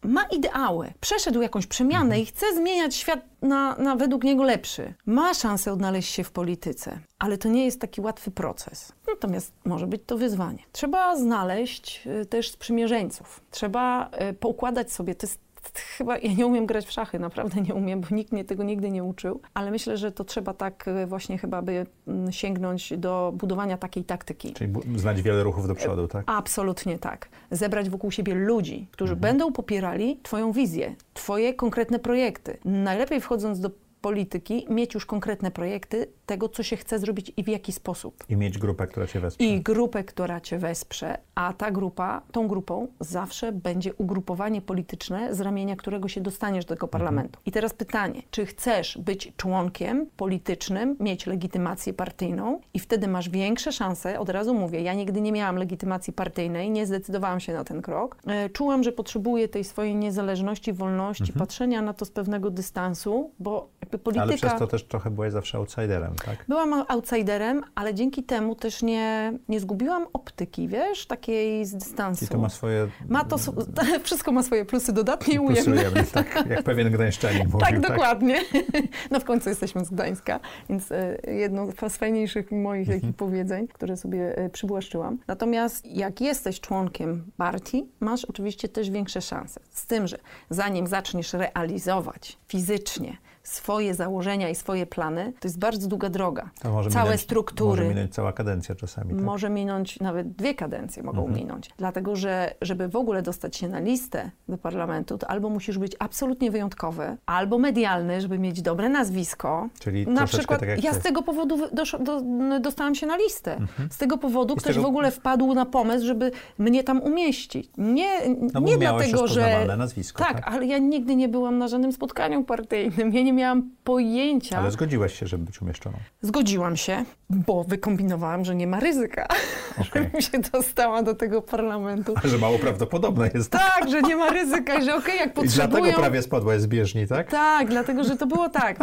[SPEAKER 4] ma ideały, przeszedł jakąś przemianę
[SPEAKER 2] Mhm.
[SPEAKER 4] i chce zmieniać świat na, na według niego lepszy. Ma szansę odnaleźć się w polityce, ale to nie jest taki łatwy proces. Natomiast może być to wyzwanie. Trzeba znaleźć y, też sprzymierzeńców. Trzeba y, poukładać sobie, to jest Chyba ja nie umiem grać w szachy, naprawdę nie umiem, bo nikt mnie tego nigdy nie uczył, ale myślę, że to trzeba tak y, właśnie chyba by mm, sięgnąć do budowania takiej taktyki.
[SPEAKER 2] Czyli znać wiele ruchów do przodu, tak?
[SPEAKER 4] Absolutnie tak. Zebrać wokół siebie ludzi, którzy będą popierali Twoją wizję, Twoje konkretne projekty. Najlepiej wchodząc do polityki, mieć już konkretne projekty tego, co się chce zrobić i w jaki sposób.
[SPEAKER 2] I mieć grupę, która cię wesprze.
[SPEAKER 4] I grupę, która cię wesprze, a ta grupa, tą grupą zawsze będzie ugrupowanie polityczne, z ramienia którego się dostaniesz do tego parlamentu. I teraz pytanie, czy chcesz być członkiem politycznym, mieć legitymację partyjną i wtedy masz większe szanse, od razu mówię, ja nigdy nie miałam legitymacji partyjnej, nie zdecydowałam się na ten krok. E, Czułam, że potrzebuję tej swojej niezależności, wolności, patrzenia na to z pewnego dystansu, bo jakby polityka...
[SPEAKER 2] Ale przez to też trochę byłeś zawsze outsiderem, tak?
[SPEAKER 4] Byłam outsiderem, ale dzięki temu też nie, nie zgubiłam optyki, wiesz, takiej z dystansu.
[SPEAKER 2] I to ma swoje
[SPEAKER 4] Ma to, wszystko ma swoje plusy dodatnie i ujemne.
[SPEAKER 2] tak? Jak pewien gdańszczanin mówił,
[SPEAKER 4] Tak, dokładnie. No w końcu jesteśmy z Gdańska, więc e, jedno z fajniejszych moich
[SPEAKER 2] Mhm.
[SPEAKER 4] powiedzeń, które sobie e, przywłaszczyłam. Natomiast jak jesteś członkiem partii, masz oczywiście też większe szanse. Z tym, że zanim zaczniesz realizować fizycznie swoje założenia i swoje plany, to jest bardzo długa droga.
[SPEAKER 2] To może
[SPEAKER 4] Całe
[SPEAKER 2] minąć,
[SPEAKER 4] struktury.
[SPEAKER 2] Może minąć cała kadencja czasami. Tak?
[SPEAKER 4] Może minąć nawet dwie kadencje mogą
[SPEAKER 2] Mhm.
[SPEAKER 4] minąć. Dlatego, że żeby w ogóle dostać się na listę do parlamentu, to albo musisz być absolutnie wyjątkowy, albo medialny, żeby mieć dobre nazwisko.
[SPEAKER 2] Czyli
[SPEAKER 4] Na przykład
[SPEAKER 2] tak
[SPEAKER 4] ja z tego powodu dosz, do, dostałam się na listę. Z tego powodu
[SPEAKER 2] I
[SPEAKER 4] ktoś
[SPEAKER 2] tego-
[SPEAKER 4] w ogóle wpadł na pomysł, żeby mnie tam umieścić. Nie,
[SPEAKER 2] No
[SPEAKER 4] nie dlatego, że...
[SPEAKER 2] nazwisko,
[SPEAKER 4] Tak,
[SPEAKER 2] tak?
[SPEAKER 4] ale ja nigdy nie byłam na żadnym spotkaniu partyjnym. Ja nie miałam pojęcia.
[SPEAKER 2] Ale zgodziłaś się, żeby być umieszczoną.
[SPEAKER 4] Zgodziłam się, bo wykombinowałam, że nie ma ryzyka,
[SPEAKER 2] Okej.
[SPEAKER 4] żebym się dostała do tego parlamentu.
[SPEAKER 2] Że mało prawdopodobne jest.
[SPEAKER 4] Tak, że nie ma ryzyka i że okej, jak
[SPEAKER 2] I dlatego
[SPEAKER 4] potrzebują...
[SPEAKER 2] prawie spadłaś z bieżni, tak?
[SPEAKER 4] Tak, dlatego, że to było tak.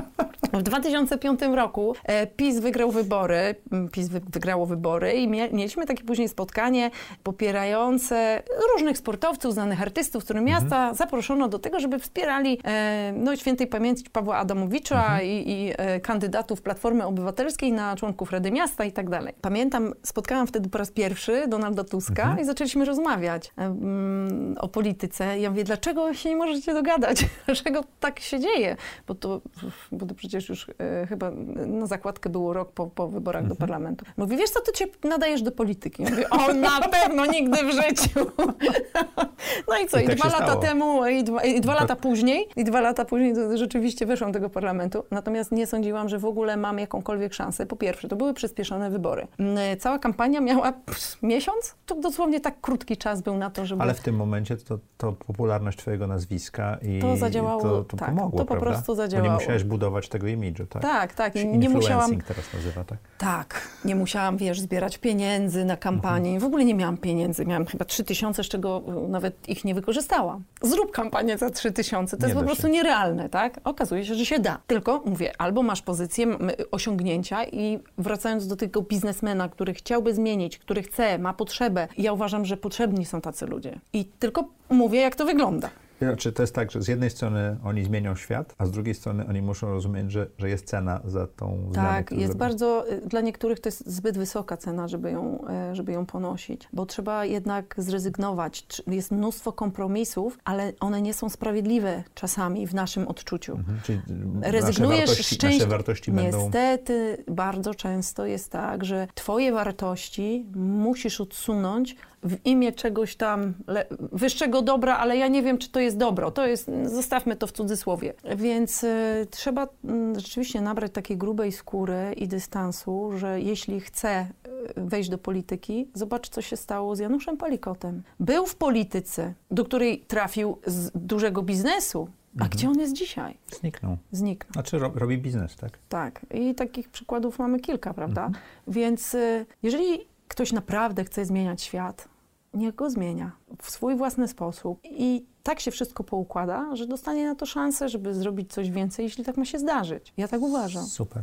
[SPEAKER 4] W 2005 roku e, PiS wygrał wybory, PiS wy, wygrało wybory i mie, mieliśmy takie później spotkanie popierające różnych sportowców, znanych artystów, z których miasta zaproszono do tego, żeby wspierali e, no, świętej pamięci Pawła Adamowicza i, i e, kandydatów Platformy Obywatelskiej na członków Rady Miasta i tak dalej. Pamiętam, spotkałam wtedy po raz pierwszy Donalda Tuska i zaczęliśmy rozmawiać mm, o polityce. Ja mówię, dlaczego się nie możecie dogadać? Dlaczego tak się dzieje? Bo to, bo to przecież już e, chyba na zakładkę było rok po, po wyborach do parlamentu. Mówi, wiesz co, ty cię nadajesz do polityki. Ja mówię, o na pewno, nigdy w życiu. no i co,
[SPEAKER 2] I
[SPEAKER 4] i,
[SPEAKER 2] tak
[SPEAKER 4] dwa lata
[SPEAKER 2] stało.
[SPEAKER 4] temu, i dwa, i dwa lata później, i dwa lata później rzeczywiście weszłam tego parlamentu. Natomiast nie sądziłam, że w ogóle mam jakąkolwiek szansę. Po pierwsze, to były przyspieszone wybory. Mm, Cała kampania miała pff, miesiąc. To dosłownie tak krótki czas był na to, żeby...
[SPEAKER 2] Ale w tym momencie to, to popularność twojego nazwiska i
[SPEAKER 4] To zadziałało,
[SPEAKER 2] to, to
[SPEAKER 4] tak,
[SPEAKER 2] pomogło,
[SPEAKER 4] to po
[SPEAKER 2] prawda?
[SPEAKER 4] prostu
[SPEAKER 2] Bo nie
[SPEAKER 4] zadziałało.
[SPEAKER 2] musiałeś budować tego imidżu, tak?
[SPEAKER 4] Tak, tak. Nie musiałam...
[SPEAKER 2] teraz nazywa, tak?
[SPEAKER 4] Tak, nie musiałam, wiesz, zbierać pieniędzy na kampanię. W ogóle nie miałam pieniędzy. Miałam chyba 3 tysiące, z czego y, nawet ich nie wykorzystałam. Zrób kampanię za 3 tysiące. To
[SPEAKER 2] Nie
[SPEAKER 4] jest po prostu
[SPEAKER 2] się.
[SPEAKER 4] nierealne, tak? Okazuje się, że się da. Tylko, mówię, albo masz pozycję, osiągnięcia i wracając do tego biznesmena, który chciałby zmienić, który chce, ma potrzebę. Ja uważam, że potrzebni są tacy ludzie. I tylko mówię, jak to wygląda.
[SPEAKER 2] Znaczy, to jest tak, że z jednej strony oni zmienią świat, a z drugiej strony oni muszą rozumieć, że, że jest cena za tą zmianę.
[SPEAKER 4] Tak, jest bardzo, y, dla niektórych to jest zbyt wysoka cena, żeby ją, e, żeby ją ponosić, bo trzeba jednak zrezygnować. Jest mnóstwo kompromisów, ale one nie są sprawiedliwe czasami w naszym odczuciu.
[SPEAKER 2] Mhm, Czyli nasze
[SPEAKER 4] Rezygnujesz z
[SPEAKER 2] wartości, nasze wartości będą...
[SPEAKER 4] Niestety bardzo często jest tak, że twoje wartości musisz odsunąć w imię czegoś tam wyższego dobra, ale ja nie wiem, czy to jest dobro. To jest, zostawmy to w cudzysłowie. Więc y, trzeba mm, rzeczywiście nabrać takiej grubej skóry i dystansu, że jeśli chce y, wejść do polityki, zobacz, co się stało z Januszem Palikotem. Był w polityce, do której trafił z dużego biznesu, a gdzie on jest dzisiaj?
[SPEAKER 2] Znikną.
[SPEAKER 4] Zniknął.
[SPEAKER 2] Znaczy ro, robi biznes, tak?
[SPEAKER 4] Tak, i takich przykładów mamy kilka, prawda?
[SPEAKER 2] Mhm.
[SPEAKER 4] Więc y, jeżeli ktoś naprawdę chce zmieniać świat, niech go zmienia w swój własny sposób i tak się wszystko poukłada, że dostanie na to szansę, żeby zrobić coś więcej, jeśli tak ma się zdarzyć. Ja tak uważam.
[SPEAKER 2] Super.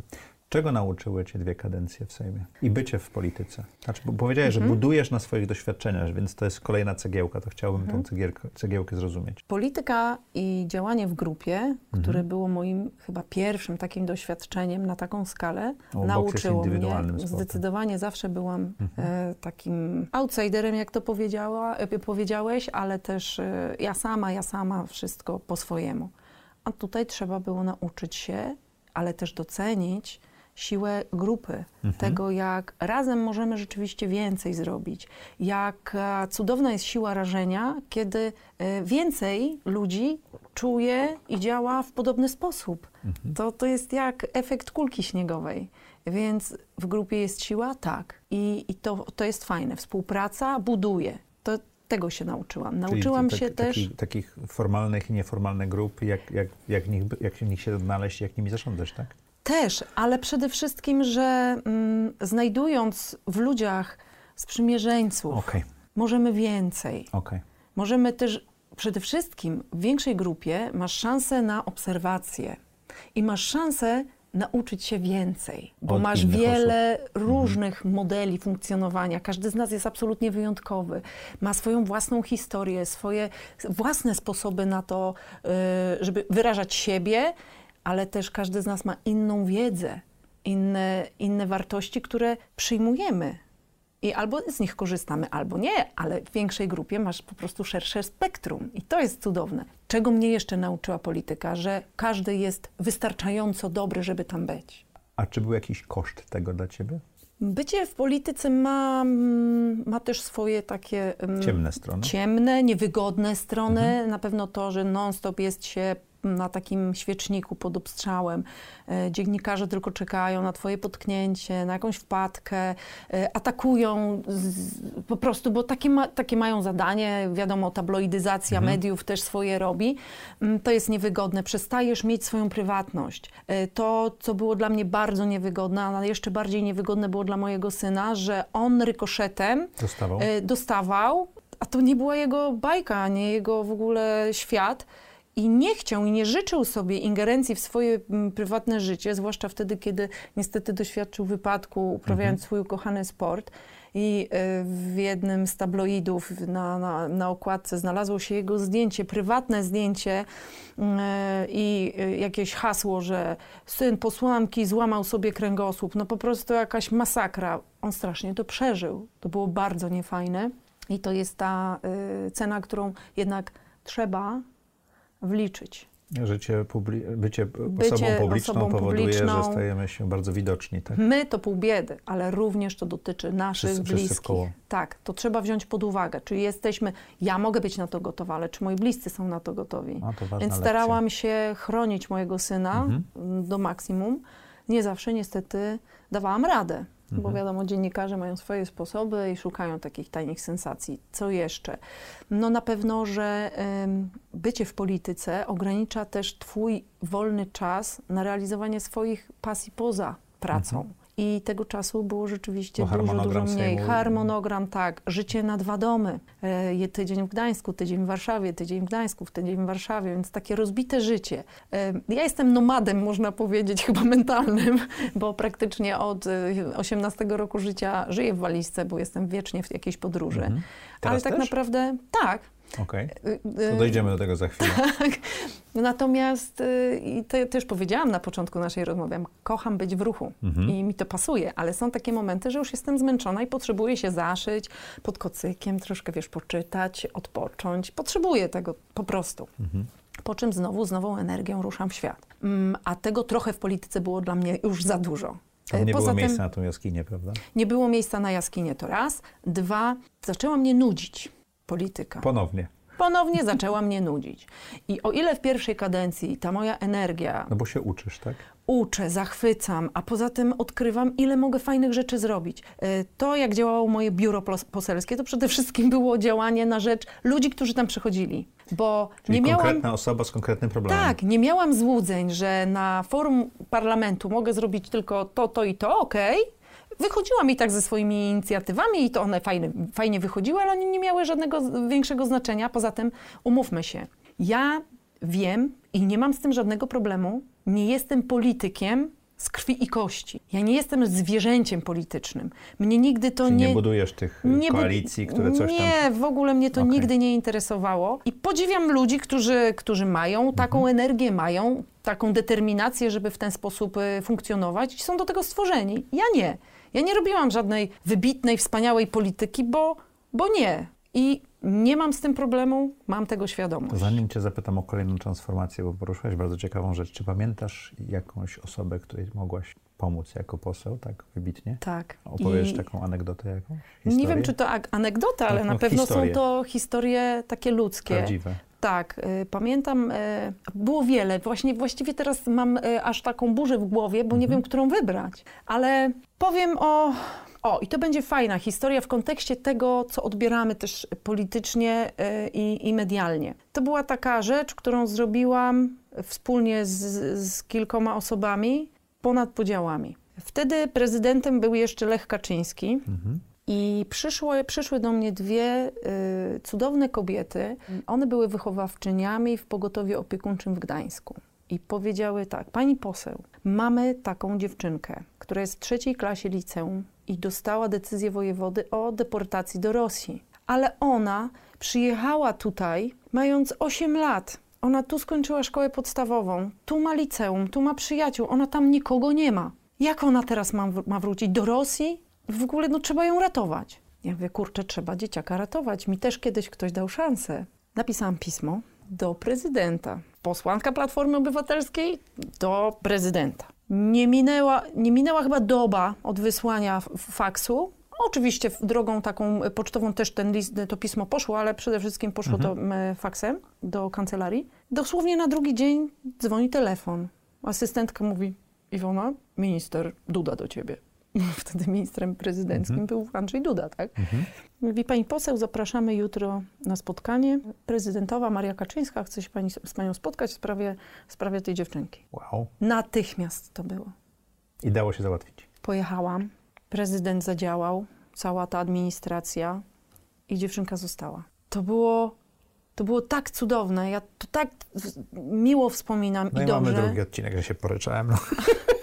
[SPEAKER 2] Czego nauczyły cię dwie kadencje w Sejmie i bycie w polityce? Znaczy, powiedziałeś,
[SPEAKER 4] Mhm.
[SPEAKER 2] że budujesz na swoich doświadczeniach, więc to jest kolejna cegiełka, to chciałbym
[SPEAKER 4] Mhm.
[SPEAKER 2] tą cegierkę, cegiełkę zrozumieć.
[SPEAKER 4] Polityka i działanie w grupie,
[SPEAKER 2] Mhm.
[SPEAKER 4] które było moim chyba pierwszym takim doświadczeniem na taką skalę,
[SPEAKER 2] O,
[SPEAKER 4] nauczyło mnie.
[SPEAKER 2] sportem. Mhm.
[SPEAKER 4] Zdecydowanie zawsze byłam e, takim outsiderem, jak to powiedziała, e, powiedziałeś, ale też e, ja sama, ja sama wszystko po swojemu. A tutaj trzeba było nauczyć się, ale też docenić siłę grupy,
[SPEAKER 2] Mhm.
[SPEAKER 4] tego jak razem możemy rzeczywiście więcej zrobić, jak e, cudowna jest siła rażenia, kiedy e, więcej ludzi czuje i działa w podobny sposób.
[SPEAKER 2] Mhm.
[SPEAKER 4] To, to jest jak efekt kulki śniegowej. Więc w grupie jest siła? Tak. I, i to, to jest fajne. Współpraca buduje. To, tego się nauczyłam. Nauczyłam
[SPEAKER 2] Czyli
[SPEAKER 4] się
[SPEAKER 2] tak-
[SPEAKER 4] też...
[SPEAKER 2] Takich, formalnych i nieformalnych grup, jak, jak, jak, nich, jak w nich się odnaleźć, jak nimi zarządzać, tak?
[SPEAKER 4] Też, ale przede wszystkim, że mm, znajdując w ludziach sprzymierzeńców,
[SPEAKER 2] Okej,
[SPEAKER 4] możemy więcej.
[SPEAKER 2] okej.
[SPEAKER 4] Możemy też przede wszystkim w większej grupie masz szansę na obserwację i masz szansę nauczyć się więcej, bo
[SPEAKER 2] Od
[SPEAKER 4] masz wiele różnych modeli funkcjonowania. Każdy z nas jest absolutnie wyjątkowy. Ma swoją własną historię, swoje własne sposoby na to, y, żeby wyrażać siebie, ale też każdy z nas ma inną wiedzę, inne, inne wartości, które przyjmujemy. I albo z nich korzystamy, albo nie, ale w większej grupie masz po prostu szersze spektrum. I to jest cudowne. Czego mnie jeszcze nauczyła polityka? Że każdy jest wystarczająco dobry, żeby tam być.
[SPEAKER 2] A czy był jakiś koszt tego dla ciebie?
[SPEAKER 4] Bycie w polityce ma, mm, ma też swoje takie mm,
[SPEAKER 2] Ciemne strony.
[SPEAKER 4] ciemne, niewygodne strony. Na pewno to, że non-stop jest się na takim świeczniku pod obstrzałem. E, Dziennikarze tylko czekają na twoje potknięcie, na jakąś wpadkę, e, atakują z, po prostu, bo takie, ma, takie mają zadanie. Wiadomo, tabloidyzacja mediów też swoje robi. Mm, To jest niewygodne. Przestajesz mieć swoją prywatność. E, To, co było dla mnie bardzo niewygodne, ale jeszcze bardziej niewygodne było dla mojego syna, że on rykoszetem
[SPEAKER 2] Dostawał?
[SPEAKER 4] dostawał, a to nie była jego bajka, nie jego w ogóle świat. I nie chciał i nie życzył sobie ingerencji w swoje mm, prywatne życie, zwłaszcza wtedy, kiedy niestety doświadczył wypadku, uprawiając swój ukochany sport. I e, w jednym z tabloidów na, na, na okładce znalazło się jego zdjęcie, prywatne zdjęcie e, i e, jakieś hasło, że syn posłanki złamał sobie kręgosłup. No po prostu jakaś masakra. On strasznie to przeżył. To było bardzo niefajne. I to jest ta y, cena, którą jednak trzeba wliczyć.
[SPEAKER 2] Życie publi- bycie,
[SPEAKER 4] Bycie
[SPEAKER 2] osobą publiczną
[SPEAKER 4] osobą
[SPEAKER 2] powoduje, że
[SPEAKER 4] publiczną.
[SPEAKER 2] stajemy się bardzo widoczni. Tak?
[SPEAKER 4] My to pół biedy, ale również to dotyczy naszych
[SPEAKER 2] Wszyscy- wszyscy
[SPEAKER 4] bliskich.
[SPEAKER 2] wkoło.
[SPEAKER 4] Tak, to trzeba wziąć pod uwagę. Czy jesteśmy, ja mogę być na to gotowa, ale czy moi bliscy są na to gotowi?
[SPEAKER 2] A, to
[SPEAKER 4] Więc
[SPEAKER 2] lekcja.
[SPEAKER 4] starałam się chronić mojego syna
[SPEAKER 2] Mhm.
[SPEAKER 4] do maksimum. Nie zawsze niestety dawałam radę, bo
[SPEAKER 2] Mhm.
[SPEAKER 4] wiadomo, dziennikarze mają swoje sposoby i szukają takich tajnych sensacji. Co jeszcze? No na pewno, że bycie w polityce ogranicza też twój wolny czas na realizowanie swoich pasji poza pracą. I tego czasu było rzeczywiście
[SPEAKER 2] Bo
[SPEAKER 4] dużo, dużo mniej. Harmonogram, tak. Życie na dwa domy. E, tydzień w Gdańsku, tydzień w Warszawie, tydzień w Gdańsku, tydzień w Warszawie, więc takie rozbite życie. E, ja jestem nomadem, można powiedzieć, chyba mentalnym, bo praktycznie od e, 18 roku życia żyję w walizce, bo jestem wiecznie w jakiejś podróży.
[SPEAKER 2] Mhm.
[SPEAKER 4] Ale tak
[SPEAKER 2] też?
[SPEAKER 4] naprawdę tak.
[SPEAKER 2] Okej,
[SPEAKER 4] Y,
[SPEAKER 2] to dojdziemy do tego za chwilę.
[SPEAKER 4] tak. Natomiast y, i te, też powiedziałam na początku naszej rozmowy, ja kocham być w ruchu
[SPEAKER 2] Mhm.
[SPEAKER 4] i mi to pasuje, ale są takie momenty, że już jestem zmęczona i potrzebuję się zaszyć pod kocykiem, troszkę wiesz, poczytać, odpocząć. Potrzebuję tego po prostu.
[SPEAKER 2] Mhm.
[SPEAKER 4] Po czym znowu z nową energią ruszam w świat. Mm, A tego trochę w polityce było dla mnie już za dużo.
[SPEAKER 2] Tam
[SPEAKER 4] Y,
[SPEAKER 2] nie
[SPEAKER 4] Poza
[SPEAKER 2] było
[SPEAKER 4] tym,
[SPEAKER 2] miejsca na tą jaskinię, prawda?
[SPEAKER 4] nie było miejsca na jaskinię, to raz. Dwa, zaczęła mnie nudzić polityka
[SPEAKER 2] Ponownie.
[SPEAKER 4] ponownie zaczęła mnie nudzić. I o ile w pierwszej kadencji ta moja energia
[SPEAKER 2] No bo się uczysz, tak?
[SPEAKER 4] uczę, zachwycam, a poza tym odkrywam, ile mogę fajnych rzeczy zrobić. E, To, jak działało moje biuro pos- poselskie, to przede wszystkim było działanie na rzecz ludzi, którzy tam przychodzili. Bo
[SPEAKER 2] Czyli
[SPEAKER 4] nie miałam.
[SPEAKER 2] konkretna osoba z konkretnym problemem.
[SPEAKER 4] Tak, nie miałam złudzeń, że na forum parlamentu mogę zrobić tylko to, to i to, okej. Wychodziłam i tak ze swoimi inicjatywami i to one fajne, fajnie wychodziły, ale one nie miały żadnego większego znaczenia. Poza tym, umówmy się, ja wiem i nie mam z tym żadnego problemu, nie jestem politykiem z krwi i kości. Ja nie jestem zwierzęciem politycznym. Mnie nigdy to
[SPEAKER 2] Czyli nie,
[SPEAKER 4] nie...
[SPEAKER 2] budujesz tych
[SPEAKER 4] Nie bu-
[SPEAKER 2] koalicji, które coś tam...
[SPEAKER 4] Nie, w ogóle mnie to
[SPEAKER 2] Okej.
[SPEAKER 4] nigdy nie interesowało. I podziwiam ludzi, którzy, którzy mają taką
[SPEAKER 2] Mhm.
[SPEAKER 4] energię, mają taką determinację, żeby w ten sposób y, funkcjonować i są do tego stworzeni. Ja nie. Ja nie robiłam żadnej wybitnej, wspaniałej polityki, bo, bo nie. I nie mam z tym problemu, mam tego
[SPEAKER 2] To
[SPEAKER 4] świadomość.
[SPEAKER 2] zanim cię zapytam o kolejną transformację, bo poruszyłeś bardzo ciekawą rzecz. Czy pamiętasz jakąś osobę, której mogłaś pomóc jako poseł, tak wybitnie?
[SPEAKER 4] Tak.
[SPEAKER 2] Opowiesz
[SPEAKER 4] I-
[SPEAKER 2] taką anegdotę jakąś?
[SPEAKER 4] Nie
[SPEAKER 2] Historię?
[SPEAKER 4] wiem, czy to anegdota, ale
[SPEAKER 2] No,
[SPEAKER 4] na
[SPEAKER 2] no,
[SPEAKER 4] pewno
[SPEAKER 2] historie.
[SPEAKER 4] są to historie takie ludzkie.
[SPEAKER 2] Prawdziwe.
[SPEAKER 4] Tak, y, pamiętam, y, było wiele. Właśnie, właściwie teraz mam y, aż taką burzę w głowie, bo nie wiem, którą wybrać. Ale powiem o. O, i to będzie fajna historia w kontekście tego, co odbieramy też politycznie y, i, i medialnie. To była taka rzecz, którą zrobiłam wspólnie z, z kilkoma osobami ponad podziałami. Wtedy prezydentem był jeszcze Lech Kaczyński.
[SPEAKER 2] Mhm.
[SPEAKER 4] I przyszły, przyszły do mnie dwie y, cudowne kobiety. One były wychowawczyniami w pogotowiu opiekuńczym w Gdańsku. I powiedziały tak, pani poseł, mamy taką dziewczynkę, która jest w trzeciej klasie liceum i dostała decyzję wojewody o deportacji do Rosji. Ale ona przyjechała tutaj mając 8 lat. Ona tu skończyła szkołę podstawową, tu ma liceum, tu ma przyjaciół, ona tam nikogo nie ma. Jak ona teraz ma, ma wrócić do Rosji? W ogóle no, trzeba ją ratować. Ja mówię, kurczę, trzeba dzieciaka ratować. Mi też kiedyś ktoś dał szansę. Napisałam pismo do prezydenta. Posłanka Platformy Obywatelskiej do prezydenta. Nie minęła, nie minęła chyba doba od wysłania faksu. Oczywiście drogą taką pocztową też ten list, to pismo poszło, ale przede wszystkim poszło to m, faksem do kancelarii. Dosłownie na drugi dzień dzwoni telefon. Asystentka mówi, Iwona, minister Duda do ciebie. Wtedy ministrem prezydenckim był Andrzej Duda, tak? Mówi, pani poseł, zapraszamy jutro na spotkanie. Prezydentowa Maria Kaczyńska chce się pani, z panią spotkać w sprawie, w sprawie tej dziewczynki.
[SPEAKER 2] Wow.
[SPEAKER 4] Natychmiast to było.
[SPEAKER 2] I dało się załatwić.
[SPEAKER 4] Pojechałam, prezydent zadziałał, cała ta administracja i dziewczynka została. To było, to było tak cudowne, ja to tak miło wspominam
[SPEAKER 2] No
[SPEAKER 4] i
[SPEAKER 2] i
[SPEAKER 4] dobrze.
[SPEAKER 2] mamy drugi odcinek, że się poryczałem. No.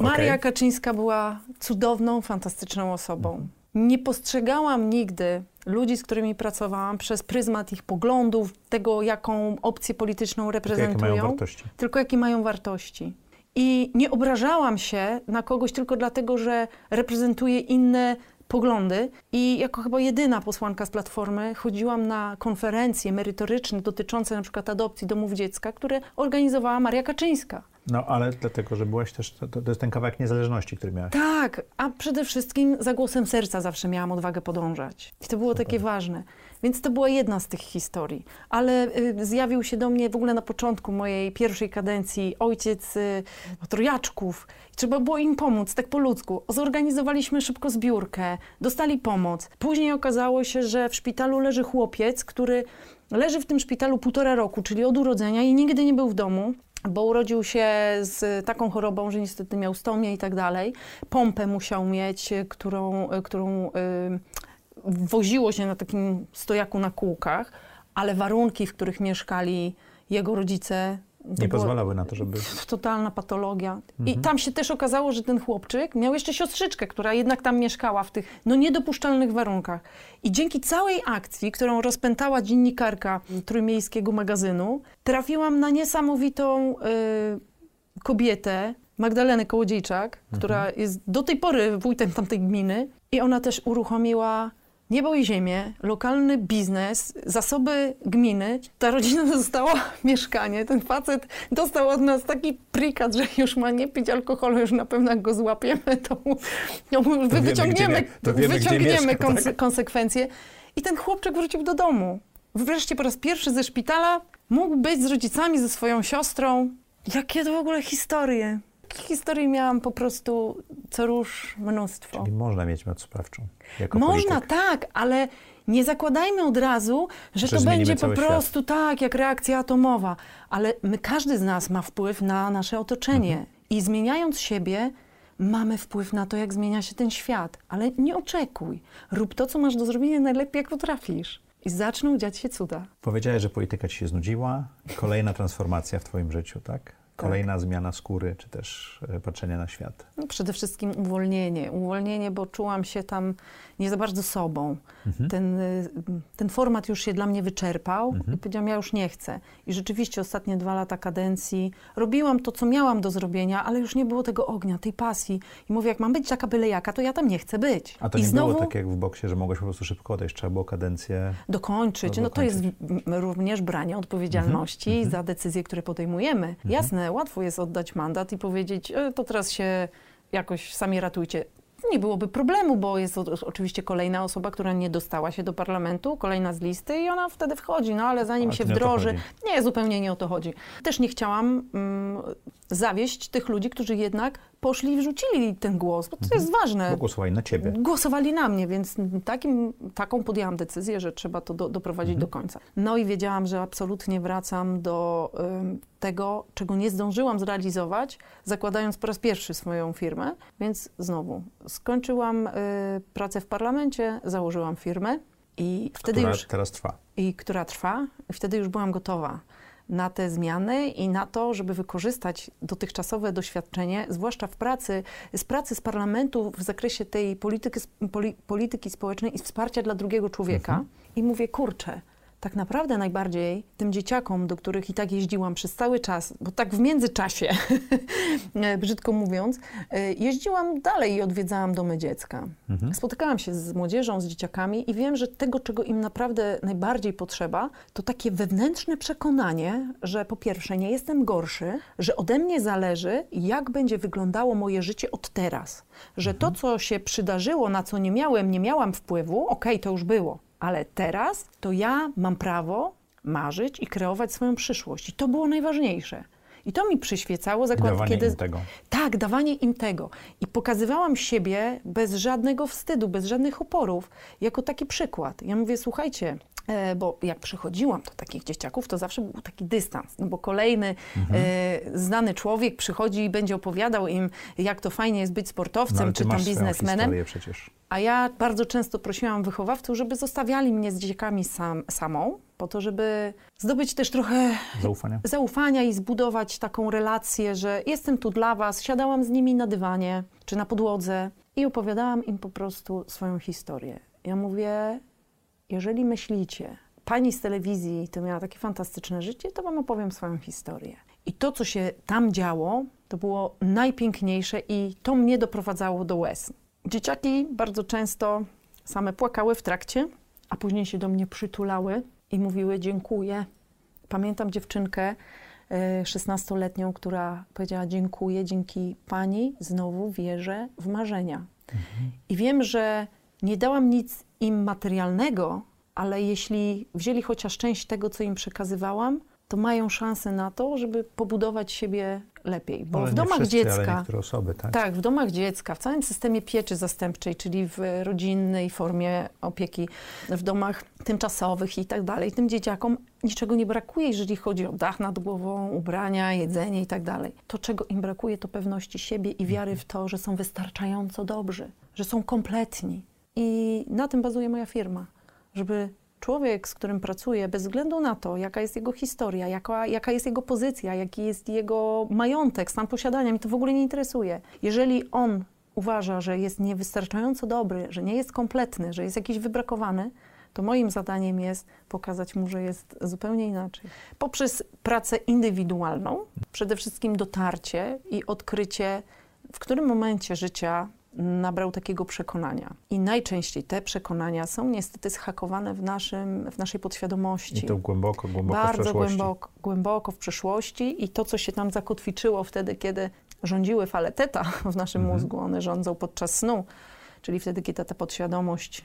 [SPEAKER 4] Maria
[SPEAKER 2] Okej.
[SPEAKER 4] Kaczyńska była cudowną, fantastyczną osobą. Nie postrzegałam nigdy ludzi, z którymi pracowałam, przez pryzmat ich poglądów, tego, jaką opcję polityczną
[SPEAKER 2] Jakie
[SPEAKER 4] reprezentują,
[SPEAKER 2] mają wartości.
[SPEAKER 4] tylko jakie mają wartości. I nie obrażałam się na kogoś tylko dlatego, że reprezentuje inne poglądy. I jako chyba jedyna posłanka z Platformy chodziłam na konferencje merytoryczne dotyczące na przykład adopcji domów dziecka, które organizowała Maria Kaczyńska.
[SPEAKER 2] No ale dlatego, że byłaś też, to, to jest ten kawałek niezależności, który miałaś.
[SPEAKER 4] Tak, a przede wszystkim za głosem serca zawsze miałam odwagę podążać. I to było takie ważne. Więc to była jedna z tych historii. Ale y, zjawił się do mnie w ogóle na początku mojej pierwszej kadencji ojciec y, trojaczków. Trzeba było im pomóc, tak po ludzku. Zorganizowaliśmy szybko zbiórkę, dostali pomoc. Później okazało się, że w szpitalu leży chłopiec, który leży w tym szpitalu półtora roku, czyli od urodzenia i nigdy nie był w domu bo urodził się z taką chorobą, że niestety miał stomię i tak dalej. Pompę musiał mieć, którą, którą y, woziło się na takim stojaku na kółkach, ale warunki, w których mieszkali jego rodzice,
[SPEAKER 2] Nie pozwalały na to, żeby...
[SPEAKER 4] totalna patologia. I
[SPEAKER 2] Mhm.
[SPEAKER 4] tam się też okazało, że ten chłopczyk miał jeszcze siostrzyczkę, która jednak tam mieszkała w tych no, niedopuszczalnych warunkach. I dzięki całej akcji, którą rozpętała dziennikarka trójmiejskiego magazynu, trafiłam na niesamowitą y, kobietę, Magdalenę Kołodziejczak, która jest do tej pory wójtem tamtej gminy i ona też uruchomiła Niebo i ziemię, lokalny biznes, zasoby gminy. Ta rodzina dostała mieszkanie. Ten facet dostał od nas taki prikat, że już ma nie pić alkoholu, już na pewno jak go złapiemy, to, mu- to mu wyciągniemy,
[SPEAKER 2] to wiemy,
[SPEAKER 4] wyciągniemy
[SPEAKER 2] mieszka,
[SPEAKER 4] konse-
[SPEAKER 2] tak?
[SPEAKER 4] konsekwencje. I ten chłopczyk wrócił do domu. Wreszcie po raz pierwszy ze szpitala mógł być z rodzicami, ze swoją siostrą. Jakie to w ogóle historie? Takich historii miałam po prostu co róż mnóstwo.
[SPEAKER 2] Czyli można mieć moc sprawczą jako
[SPEAKER 4] Można,
[SPEAKER 2] polityk.
[SPEAKER 4] tak, ale nie zakładajmy od razu, że, to będzie po
[SPEAKER 2] cały świat.
[SPEAKER 4] prostu tak, jak reakcja atomowa. Ale my, każdy z nas ma wpływ na nasze otoczenie.
[SPEAKER 2] Mhm.
[SPEAKER 4] I zmieniając siebie, mamy wpływ na to, jak zmienia się ten świat. Ale nie oczekuj. Rób to, co masz do zrobienia najlepiej, jak potrafisz. I zaczną dziać się cuda.
[SPEAKER 2] Powiedziałeś, że polityka ci się znudziła. Kolejna transformacja w twoim życiu, tak? Kolejna zmiana skóry, czy też e, patrzenia na świat.
[SPEAKER 4] No, przede wszystkim uwolnienie. Uwolnienie, bo czułam się tam nie za bardzo sobą.
[SPEAKER 2] Mhm.
[SPEAKER 4] Ten, y, ten format już się dla mnie wyczerpał i powiedziałam, ja już nie chcę. I rzeczywiście ostatnie dwa lata kadencji robiłam to, co miałam do zrobienia, ale już nie było tego ognia, tej pasji. I mówię, jak mam być taka byle jaka, to ja tam nie chcę być.
[SPEAKER 2] A to
[SPEAKER 4] I
[SPEAKER 2] nie
[SPEAKER 4] znowu
[SPEAKER 2] było tak jak w boksie, że mogłeś po prostu szybko odejść. Trzeba było kadencję...
[SPEAKER 4] dokończyć.
[SPEAKER 2] To
[SPEAKER 4] No to jest również branie odpowiedzialności za decyzje, które podejmujemy. Jasne, łatwo jest oddać mandat i powiedzieć, e, to teraz się jakoś sami ratujcie. Nie byłoby problemu, bo jest oczywiście kolejna osoba, która nie dostała się do parlamentu, kolejna z listy i ona wtedy wchodzi, no ale zanim
[SPEAKER 2] Ale
[SPEAKER 4] się wdroży, nie, zupełnie nie o to chodzi. Też nie chciałam mm, zawieść tych ludzi, którzy jednak poszli i wrzucili ten głos, bo to jest ważne
[SPEAKER 2] Bo głosowali na ciebie.
[SPEAKER 4] głosowali na mnie, więc takim, taką podjęłam decyzję, że trzeba to do, doprowadzić do końca. No i wiedziałam, że absolutnie wracam do ym, tego, czego nie zdążyłam zrealizować, zakładając po raz pierwszy swoją firmę, więc znowu skończyłam y, pracę w parlamencie, założyłam firmę i wtedy
[SPEAKER 2] która
[SPEAKER 4] już
[SPEAKER 2] teraz trwa.
[SPEAKER 4] i która trwa. I wtedy już byłam gotowa na te zmiany i na to, żeby wykorzystać dotychczasowe doświadczenie, zwłaszcza w pracy, z pracy z parlamentu w zakresie tej polityki, poli, polityki społecznej i wsparcia dla drugiego człowieka. I mówię, kurczę, tak naprawdę najbardziej tym dzieciakom, do których i tak jeździłam przez cały czas, bo tak w międzyczasie, brzydko mówiąc, e, jeździłam dalej i odwiedzałam domy dziecka. Mhm. Spotykałam się z młodzieżą, z dzieciakami i wiem, że tego, czego im naprawdę najbardziej potrzeba, to takie wewnętrzne przekonanie, że po pierwsze nie jestem gorszy, że ode mnie zależy, jak będzie wyglądało moje życie od teraz. Że to, mhm. co się przydarzyło, na co nie miałem, nie miałam wpływu, okej, okay, to już było ale teraz to ja mam prawo marzyć i kreować swoją przyszłość. I to było najważniejsze. I to mi przyświecało
[SPEAKER 2] zakład, dawanie kiedy. Im tego.
[SPEAKER 4] Tak, dawanie im tego. I pokazywałam siebie bez żadnego wstydu, bez żadnych oporów, jako taki przykład. Ja mówię, słuchajcie, e, bo jak przychodziłam do takich dzieciaków, to zawsze był taki dystans, no bo kolejny mhm. e, znany człowiek przychodzi i będzie opowiadał im, jak to fajnie jest być sportowcem
[SPEAKER 2] no,
[SPEAKER 4] czy tam biznesmenem.
[SPEAKER 2] przecież.
[SPEAKER 4] A ja bardzo często prosiłam wychowawców, żeby zostawiali mnie z dzieciakami sam, samą, po to, żeby zdobyć też trochę
[SPEAKER 2] zaufania.
[SPEAKER 4] zaufania i zbudować taką relację, że jestem tu dla was. Siadałam z nimi na dywanie czy na podłodze i opowiadałam im po prostu swoją historię. Ja mówię, jeżeli myślicie, pani z telewizji to miała takie fantastyczne życie, to wam opowiem swoją historię. I to, co się tam działo, to było najpiękniejsze i to mnie doprowadzało do łez. Dzieciaki bardzo często same płakały w trakcie, a później się do mnie przytulały i mówiły dziękuję. Pamiętam dziewczynkę 16-letnią, e, która powiedziała dziękuję, dzięki pani znowu wierzę w marzenia. I wiem, że nie dałam nic im materialnego, ale jeśli wzięli chociaż część tego, co im przekazywałam, to mają szansę na to, żeby pobudować siebie lepiej.
[SPEAKER 2] Bo ale w domach wszyscy, dziecka. Osoby, tak?
[SPEAKER 4] tak, w domach dziecka, w całym systemie pieczy zastępczej, czyli w rodzinnej formie opieki, w domach tymczasowych i tak dalej, tym dzieciakom niczego nie brakuje, jeżeli chodzi o dach nad głową, ubrania, jedzenie i tak dalej. To, czego im brakuje, to pewności siebie i wiary w to, że są wystarczająco dobrzy, że są kompletni. I na tym bazuje moja firma, żeby człowiek, z którym pracuję, bez względu na to, jaka jest jego historia, jaka, jaka jest jego pozycja, jaki jest jego majątek, stan posiadania, mi to w ogóle nie interesuje. Jeżeli on uważa, że jest niewystarczająco dobry, że nie jest kompletny, że jest jakiś wybrakowany, to moim zadaniem jest pokazać mu, że jest zupełnie inaczej. Poprzez pracę indywidualną, przede wszystkim dotarcie i odkrycie, w którym momencie życia nabrał takiego przekonania. I najczęściej te przekonania są niestety schakowane w, naszym, w naszej podświadomości.
[SPEAKER 2] I to głęboko, głęboko
[SPEAKER 4] Bardzo
[SPEAKER 2] w przeszłości.
[SPEAKER 4] Głęboko, głęboko w przeszłości i to, co się tam zakotwiczyło wtedy, kiedy rządziły fale teta w naszym mhm. mózgu, one rządzą podczas snu, czyli wtedy, kiedy ta podświadomość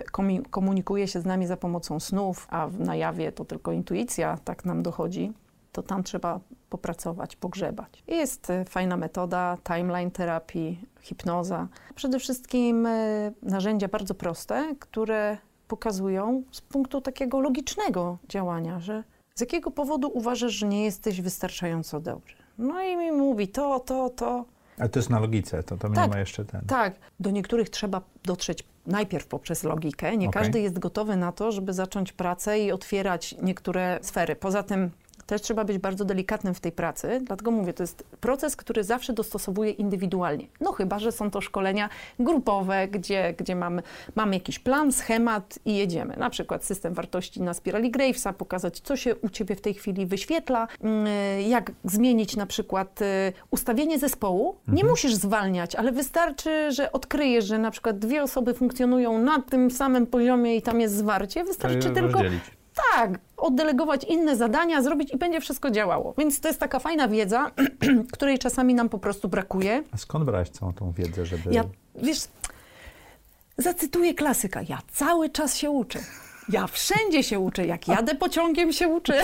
[SPEAKER 4] y, komunikuje się z nami za pomocą snów, a na jawie to tylko intuicja tak nam dochodzi, to tam trzeba popracować, pogrzebać. Jest e, fajna metoda, timeline terapii, hipnoza. Przede wszystkim e, narzędzia bardzo proste, które pokazują z punktu takiego logicznego działania, że z jakiego powodu uważasz, że nie jesteś wystarczająco dobry. No i mi mówi to, to, to.
[SPEAKER 2] Ale to jest na logice, to tam tak, nie ma jeszcze ten.
[SPEAKER 4] Tak, do niektórych trzeba dotrzeć najpierw poprzez logikę. Nie okay. każdy jest gotowy na to, żeby zacząć pracę i otwierać niektóre sfery. Poza tym też trzeba być bardzo delikatnym w tej pracy, dlatego mówię, to jest proces, który zawsze dostosowuje indywidualnie. No chyba, że są to szkolenia grupowe, gdzie, gdzie mamy, mamy jakiś plan, schemat i jedziemy. Na przykład system wartości na spirali Gravesa, pokazać, co się u Ciebie w tej chwili wyświetla, mm, jak zmienić na przykład y, ustawienie zespołu. Nie mhm. musisz zwalniać, ale wystarczy, że odkryjesz, że na przykład dwie osoby funkcjonują na tym samym poziomie i tam jest zwarcie. Wystarczy tylko... Tak, oddelegować inne zadania, zrobić i będzie wszystko działało. Więc to jest taka fajna wiedza, której czasami nam po prostu brakuje.
[SPEAKER 2] A skąd brać całą tą wiedzę, żeby...
[SPEAKER 4] Ja, wiesz, zacytuję klasyka. Ja cały czas się uczę. Ja wszędzie się uczę. Jak jadę pociągiem się uczę,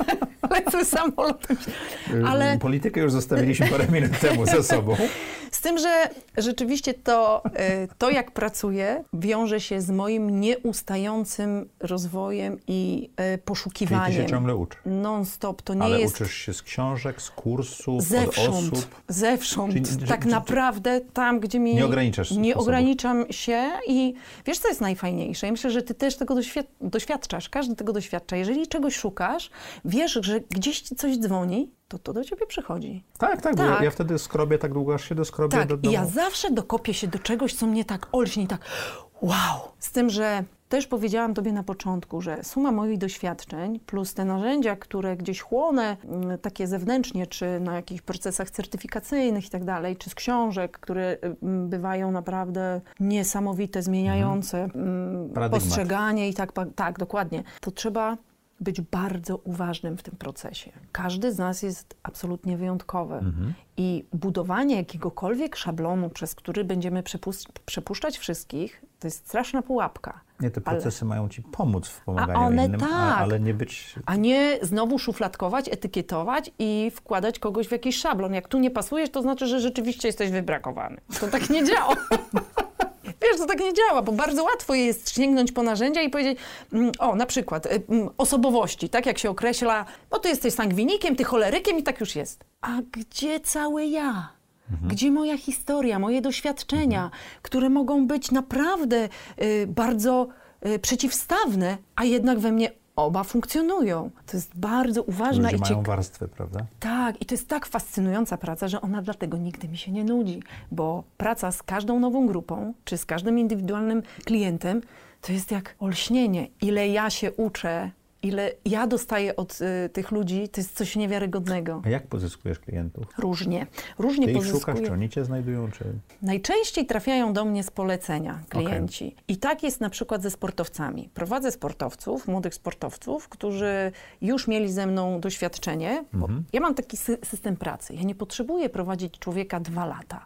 [SPEAKER 4] lecę samolotem.
[SPEAKER 2] Ale... Politykę już zostawiliśmy parę minut temu ze sobą.
[SPEAKER 4] Z tym, że rzeczywiście to, e, to, jak pracuję, wiąże się z moim nieustającym rozwojem i poszukiwaniem. Czyli
[SPEAKER 2] ty się ciągle uczy.
[SPEAKER 4] Non-stop. To nie
[SPEAKER 2] Ale
[SPEAKER 4] jest...
[SPEAKER 2] uczysz się z książek, z kursów,
[SPEAKER 4] zewsząd,
[SPEAKER 2] od osób?
[SPEAKER 4] Zewsząd. Czyli, tak naprawdę tam, gdzie mi...
[SPEAKER 2] Nie ograniczasz
[SPEAKER 4] Nie ograniczam się i wiesz, co jest najfajniejsze? Ja myślę, że ty też tego doświadczasz. Każdy tego doświadcza. Jeżeli czegoś szukasz, wiesz, że gdzieś ci coś dzwoni, to to do ciebie przychodzi.
[SPEAKER 2] Tak, tak, tak. Ja, ja, wtedy skrobię tak długo, aż się doskrobię
[SPEAKER 4] tak,
[SPEAKER 2] do domu.
[SPEAKER 4] ja zawsze dokopię się do czegoś, co mnie tak olśni, tak wow. Z tym, że też powiedziałam Tobie na początku, że suma moich doświadczeń plus te narzędzia, które gdzieś chłonę, mm, takie zewnętrznie, czy na jakichś procesach certyfikacyjnych i tak dalej, czy z książek, które mm, bywają naprawdę niesamowite, zmieniające mm,
[SPEAKER 2] Paradygmat.
[SPEAKER 4] postrzeganie i tak, tak, dokładnie. To trzeba być bardzo uważnym w tym procesie. Każdy z nas jest absolutnie wyjątkowy i budowanie jakiegokolwiek szablonu, przez który będziemy przepus- przepuszczać wszystkich, to jest straszna pułapka.
[SPEAKER 2] Nie, te
[SPEAKER 4] Ale-
[SPEAKER 2] procesy mają ci pomóc w pomaganiu
[SPEAKER 4] one
[SPEAKER 2] innym, a,
[SPEAKER 4] tak.
[SPEAKER 2] ale nie być...
[SPEAKER 4] A nie znowu szufladkować, etykietować i wkładać kogoś w jakiś szablon. Jak tu nie pasujesz, to znaczy, że rzeczywiście jesteś wybrakowany. To tak nie działa. Wiesz, to tak nie działa, bo bardzo łatwo jest sięgnąć po narzędzia i powiedzieć, mm, o, na przykład y, mm, osobowości, tak jak się określa, bo ty jesteś sangwinikiem, ty cholerykiem i tak już jest. A gdzie całe ja? Gdzie moja historia, moje doświadczenia, które mogą być naprawdę y, bardzo y, przeciwstawne, a jednak we mnie oba funkcjonują. To jest bardzo uważna
[SPEAKER 2] Ludzie
[SPEAKER 4] i
[SPEAKER 2] mają
[SPEAKER 4] ciekawa.
[SPEAKER 2] warstwy, prawda?
[SPEAKER 4] Tak, i to jest tak fascynująca praca, że ona dlatego nigdy mi się nie nudzi, bo praca z każdą nową grupą, czy z każdym indywidualnym klientem, to jest jak olśnienie. Ile ja się uczę, ile ja dostaję od y, tych ludzi, to jest coś niewiarygodnego.
[SPEAKER 2] A jak pozyskujesz klientów?
[SPEAKER 4] Różnie. Różnie
[SPEAKER 2] Ty ich
[SPEAKER 4] pozyskuję.
[SPEAKER 2] szukasz, czy oni cię znajdują, czy...
[SPEAKER 4] Najczęściej trafiają do mnie z polecenia klienci. I tak jest na przykład ze sportowcami. Prowadzę sportowców, młodych sportowców, którzy już mieli ze mną doświadczenie. Bo ja mam taki sy- system pracy. Ja nie potrzebuję prowadzić człowieka dwa lata.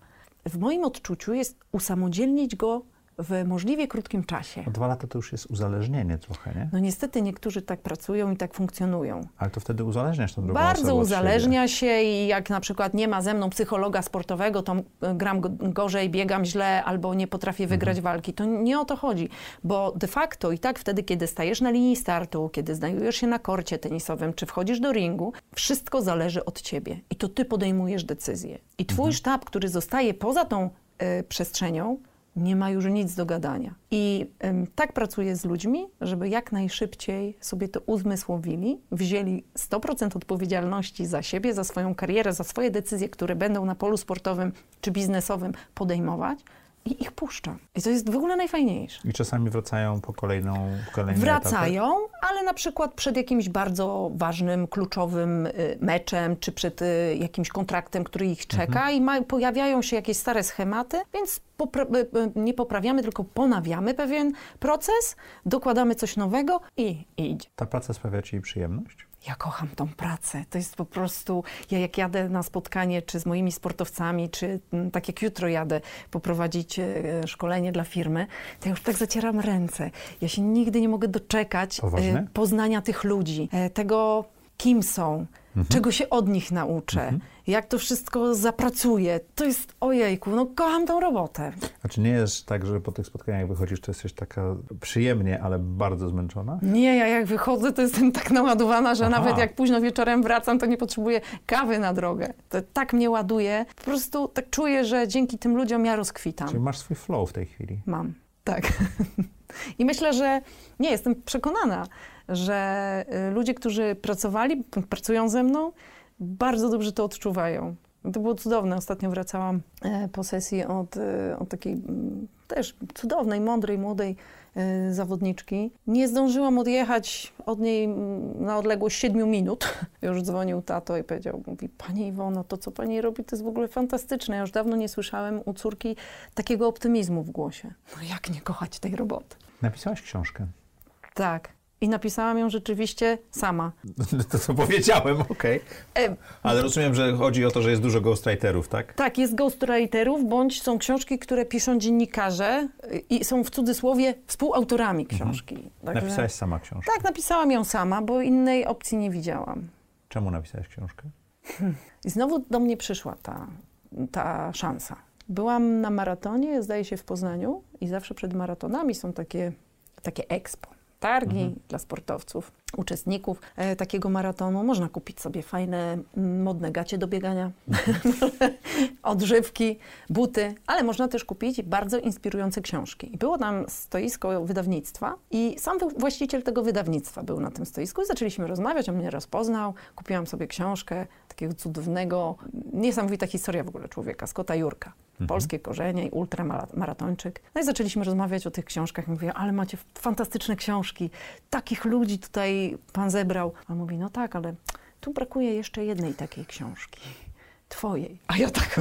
[SPEAKER 4] W moim odczuciu jest usamodzielnić go w możliwie krótkim czasie.
[SPEAKER 2] O dwa lata to już jest uzależnienie trochę, nie?
[SPEAKER 4] No niestety niektórzy tak pracują i tak funkcjonują.
[SPEAKER 2] Ale to wtedy uzależniasz tą drugą
[SPEAKER 4] Bardzo uzależnia się i jak na przykład nie ma ze mną psychologa sportowego, to gram go- gorzej, biegam źle albo nie potrafię wygrać walki. To nie o to chodzi, bo de facto i tak wtedy, kiedy stajesz na linii startu, kiedy znajdujesz się na korcie tenisowym, czy wchodzisz do ringu, wszystko zależy od ciebie i to ty podejmujesz decyzję. I twój sztab, który zostaje poza tą e, przestrzenią, nie ma już nic do gadania. I ym, tak pracuję z ludźmi, żeby jak najszybciej sobie to uzmysłowili, wzięli 100% odpowiedzialności za siebie, za swoją karierę, za swoje decyzje, które będą na polu sportowym czy biznesowym podejmować i ich puszczam. I to jest w ogóle najfajniejsze.
[SPEAKER 2] I czasami wracają po kolejną, kolejny etapy.
[SPEAKER 4] Wracają, ale na przykład przed jakimś bardzo ważnym, kluczowym y, meczem, czy przed y, jakimś kontraktem, który ich czeka i ma, pojawiają się jakieś stare schematy, więc popra- y, nie poprawiamy, tylko ponawiamy pewien proces, dokładamy coś nowego i idzie.
[SPEAKER 2] Ta praca sprawia ci przyjemność?
[SPEAKER 4] Ja kocham tą pracę. To jest po prostu, ja jak jadę na spotkanie, czy z moimi sportowcami, czy mm, tak jak jutro jadę poprowadzić e, szkolenie dla firmy, to ja już tak zacieram ręce. Ja się nigdy nie mogę doczekać
[SPEAKER 2] Poważnie?
[SPEAKER 4] e, poznania tych ludzi, e, tego, kim są, czego się od nich nauczę, jak to wszystko zapracuję. To jest, ojejku, no kocham tą robotę.
[SPEAKER 2] Znaczy nie jest tak, że po tych spotkaniach wychodzisz, to jesteś taka przyjemnie, ale bardzo zmęczona?
[SPEAKER 4] Nie, ja jak wychodzę, to jestem tak naładowana, że
[SPEAKER 2] Aha.
[SPEAKER 4] nawet jak późno wieczorem wracam, to nie potrzebuję kawy na drogę. To tak mnie ładuje. Po prostu tak czuję, że dzięki tym ludziom ja rozkwitam.
[SPEAKER 2] Czyli masz swój flow w tej chwili.
[SPEAKER 4] Mam, tak. I myślę, że nie, jestem przekonana, że y, ludzie, którzy pracowali, pracują ze mną, bardzo dobrze to odczuwają. To było cudowne. Ostatnio wracałam e, po sesji od, e, od takiej też cudownej, mądrej, młodej e, zawodniczki. Nie zdążyłam odjechać od niej na odległość siedmiu minut. Już dzwonił tato i powiedział, mówi, Pani Iwono, to co Pani robi, to jest w ogóle fantastyczne. Ja już dawno nie słyszałem u córki takiego optymizmu w głosie. No jak nie kochać tej roboty?
[SPEAKER 2] Napisałaś książkę.
[SPEAKER 4] Tak. I napisałam ją rzeczywiście sama.
[SPEAKER 2] To co powiedziałem, okej.
[SPEAKER 4] E,
[SPEAKER 2] Ale rozumiem, że chodzi o to, że jest dużo ghostwriterów, tak?
[SPEAKER 4] Tak, jest ghostwriterów, bądź są książki, które piszą dziennikarze y, i są w cudzysłowie współautorami książki. Także-
[SPEAKER 2] Napisałaś sama książkę.
[SPEAKER 4] Tak, napisałam ją sama, bo innej opcji nie widziałam.
[SPEAKER 2] Czemu napisałaś książkę?
[SPEAKER 4] I znowu do mnie przyszła ta, ta szansa. Byłam na maratonie, zdaje się w Poznaniu i zawsze przed maratonami są takie, takie expo. Targi dla sportowców, uczestników e, takiego maratonu. Można kupić sobie fajne, modne gacie do biegania, odżywki, buty, ale można też kupić bardzo inspirujące książki. I było tam stoisko wydawnictwa i sam właściciel tego wydawnictwa był na tym stoisku i zaczęliśmy rozmawiać, on mnie rozpoznał, kupiłam sobie książkę takiego cudownego, niesamowita historia w ogóle człowieka, Scotta Jurka. Polskie korzenie i ultramaratończyk. No i zaczęliśmy rozmawiać o tych książkach. Mówię, ale macie fantastyczne książki. Takich ludzi tutaj pan zebrał. A on mówi, no tak, ale tu brakuje jeszcze jednej takiej książki twojej. A ja tak.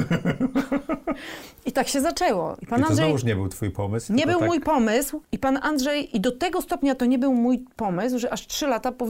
[SPEAKER 4] I tak się zaczęło.
[SPEAKER 2] I pan I to Andrzej. znowuż nie był twój pomysł.
[SPEAKER 4] Nie był tak... mój pomysł. I pan Andrzej, i do tego stopnia to nie był mój pomysł, że aż trzy lata po,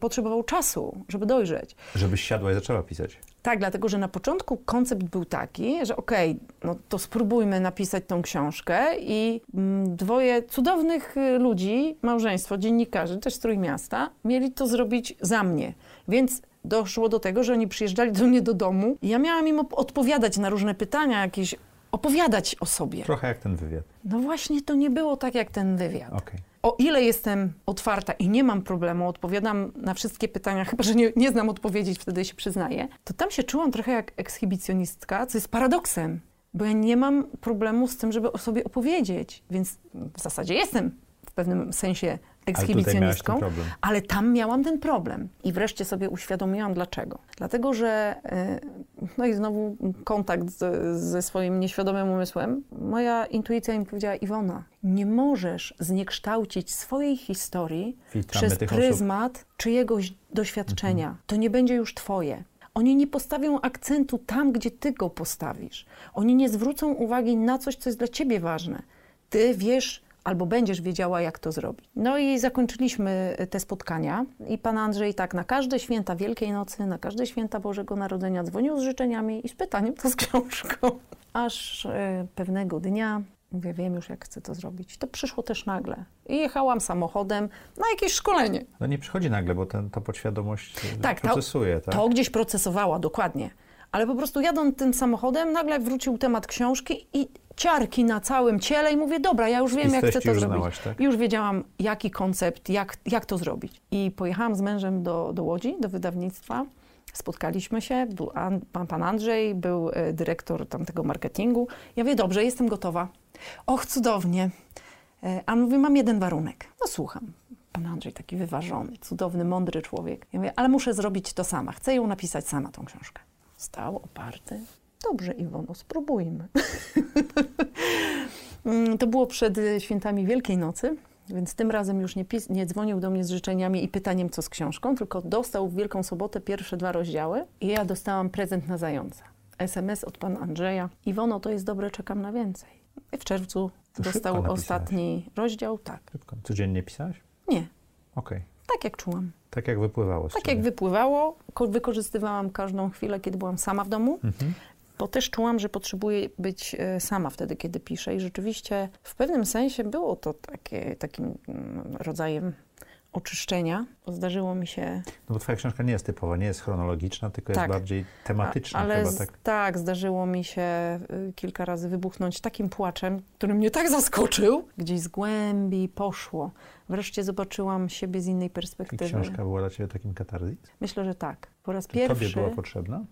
[SPEAKER 4] potrzebował czasu, żeby dojrzeć.
[SPEAKER 2] Żebyś siadła i zaczęła pisać.
[SPEAKER 4] Tak, dlatego że na początku koncept był taki, że okej, okay, no to spróbujmy napisać tą książkę i mm, dwoje cudownych y, ludzi, małżeństwo, dziennikarzy, też z Trójmiasta, mieli to zrobić za mnie. Więc doszło do tego, że oni przyjeżdżali do mnie do domu i ja miałam im odpowiadać na różne pytania, jakieś opowiadać o sobie.
[SPEAKER 2] Trochę jak ten wywiad.
[SPEAKER 4] No właśnie to nie było tak jak ten wywiad.
[SPEAKER 2] Okay.
[SPEAKER 4] O ile jestem otwarta i nie mam problemu, odpowiadam na wszystkie pytania, chyba że nie, nie znam odpowiedzi, wtedy się przyznaję, to tam się czułam trochę jak ekshibicjonistka, co jest paradoksem, bo ja nie mam problemu z tym, żeby o sobie opowiedzieć, więc w zasadzie jestem w pewnym sensie ekshibicjonistką, ale, ale tam miałam ten problem. I wreszcie sobie uświadomiłam dlaczego. Dlatego, że e, no i znowu kontakt z, ze swoim nieświadomym umysłem. Moja intuicja mi powiedziała, Iwona, nie możesz zniekształcić swojej historii przez pryzmat osób. czyjegoś doświadczenia. Mhm. To nie będzie już twoje. Oni nie postawią akcentu tam, gdzie ty go postawisz. Oni nie zwrócą uwagi na coś, co jest dla ciebie ważne. Ty wiesz, albo będziesz wiedziała, jak to zrobić. No i zakończyliśmy te spotkania i pan Andrzej tak na każde święta Wielkiej Nocy, na każde święta Bożego Narodzenia dzwonił z życzeniami i z pytaniem, co z książką. Aż e, pewnego dnia Mówię, wiem już, jak chcę to zrobić. To przyszło też nagle. I jechałam samochodem na jakieś szkolenie.
[SPEAKER 2] No nie przychodzi nagle, bo ten, to podświadomość e, tak, procesuje,
[SPEAKER 4] to, tak? To gdzieś procesowała, dokładnie. Ale po prostu jadąc tym samochodem, nagle wrócił temat książki i ciarki na całym ciele i mówię, dobra, ja już wiem, jak chcę to już zrobić. Znałaś, tak? Już wiedziałam, jaki koncept, jak, jak to zrobić. I pojechałam z mężem do, do Łodzi, do wydawnictwa. Spotkaliśmy się, był pan, pan Andrzej, był e, dyrektor tamtego marketingu. Ja mówię, dobrze, jestem gotowa. Och, cudownie. E, a mówię, mam jeden warunek. No słucham. Pan Andrzej taki wyważony, cudowny, mądry człowiek. Ja mówię, ale muszę zrobić to sama. Chcę ją napisać sama, tą książkę. Stał oparty Dobrze, Iwono, spróbujmy. Mm, to było przed świętami Wielkiej Nocy, więc tym razem już nie, pis- nie dzwonił do mnie z życzeniami i pytaniem, co z książką, tylko dostał w Wielką Sobotę pierwsze dwa rozdziały i ja dostałam prezent na zająca. SMS od pana Andrzeja. Iwono, to jest dobre, czekam na więcej. I w czerwcu to dostał ostatni rozdział. Tak.
[SPEAKER 2] Szybko. Codziennie pisałaś?
[SPEAKER 4] Nie.
[SPEAKER 2] Okej. Okay.
[SPEAKER 4] Tak jak czułam.
[SPEAKER 2] Tak jak wypływało.
[SPEAKER 4] tak jak wypływało. Wykorzystywałam każdą chwilę, kiedy byłam sama w domu. Mhm bo też czułam, że potrzebuję być e, sama wtedy, kiedy piszę. I rzeczywiście w pewnym sensie było to takie, takim mm, rodzajem oczyszczenia. Zdarzyło mi się.
[SPEAKER 2] No bo twoja książka nie jest typowa, nie jest chronologiczna, tylko tak. jest bardziej tematyczna.
[SPEAKER 4] A, ale
[SPEAKER 2] chyba,
[SPEAKER 4] tak? tak, zdarzyło mi się y, kilka razy wybuchnąć takim płaczem, który mnie tak zaskoczył, gdzieś z głębi poszło. Wreszcie zobaczyłam siebie z innej perspektywy.
[SPEAKER 2] I książka była dla ciebie takim katarzis?
[SPEAKER 4] Myślę, że tak. Po raz
[SPEAKER 2] Czy
[SPEAKER 4] pierwszy.
[SPEAKER 2] Tobie była potrzebna?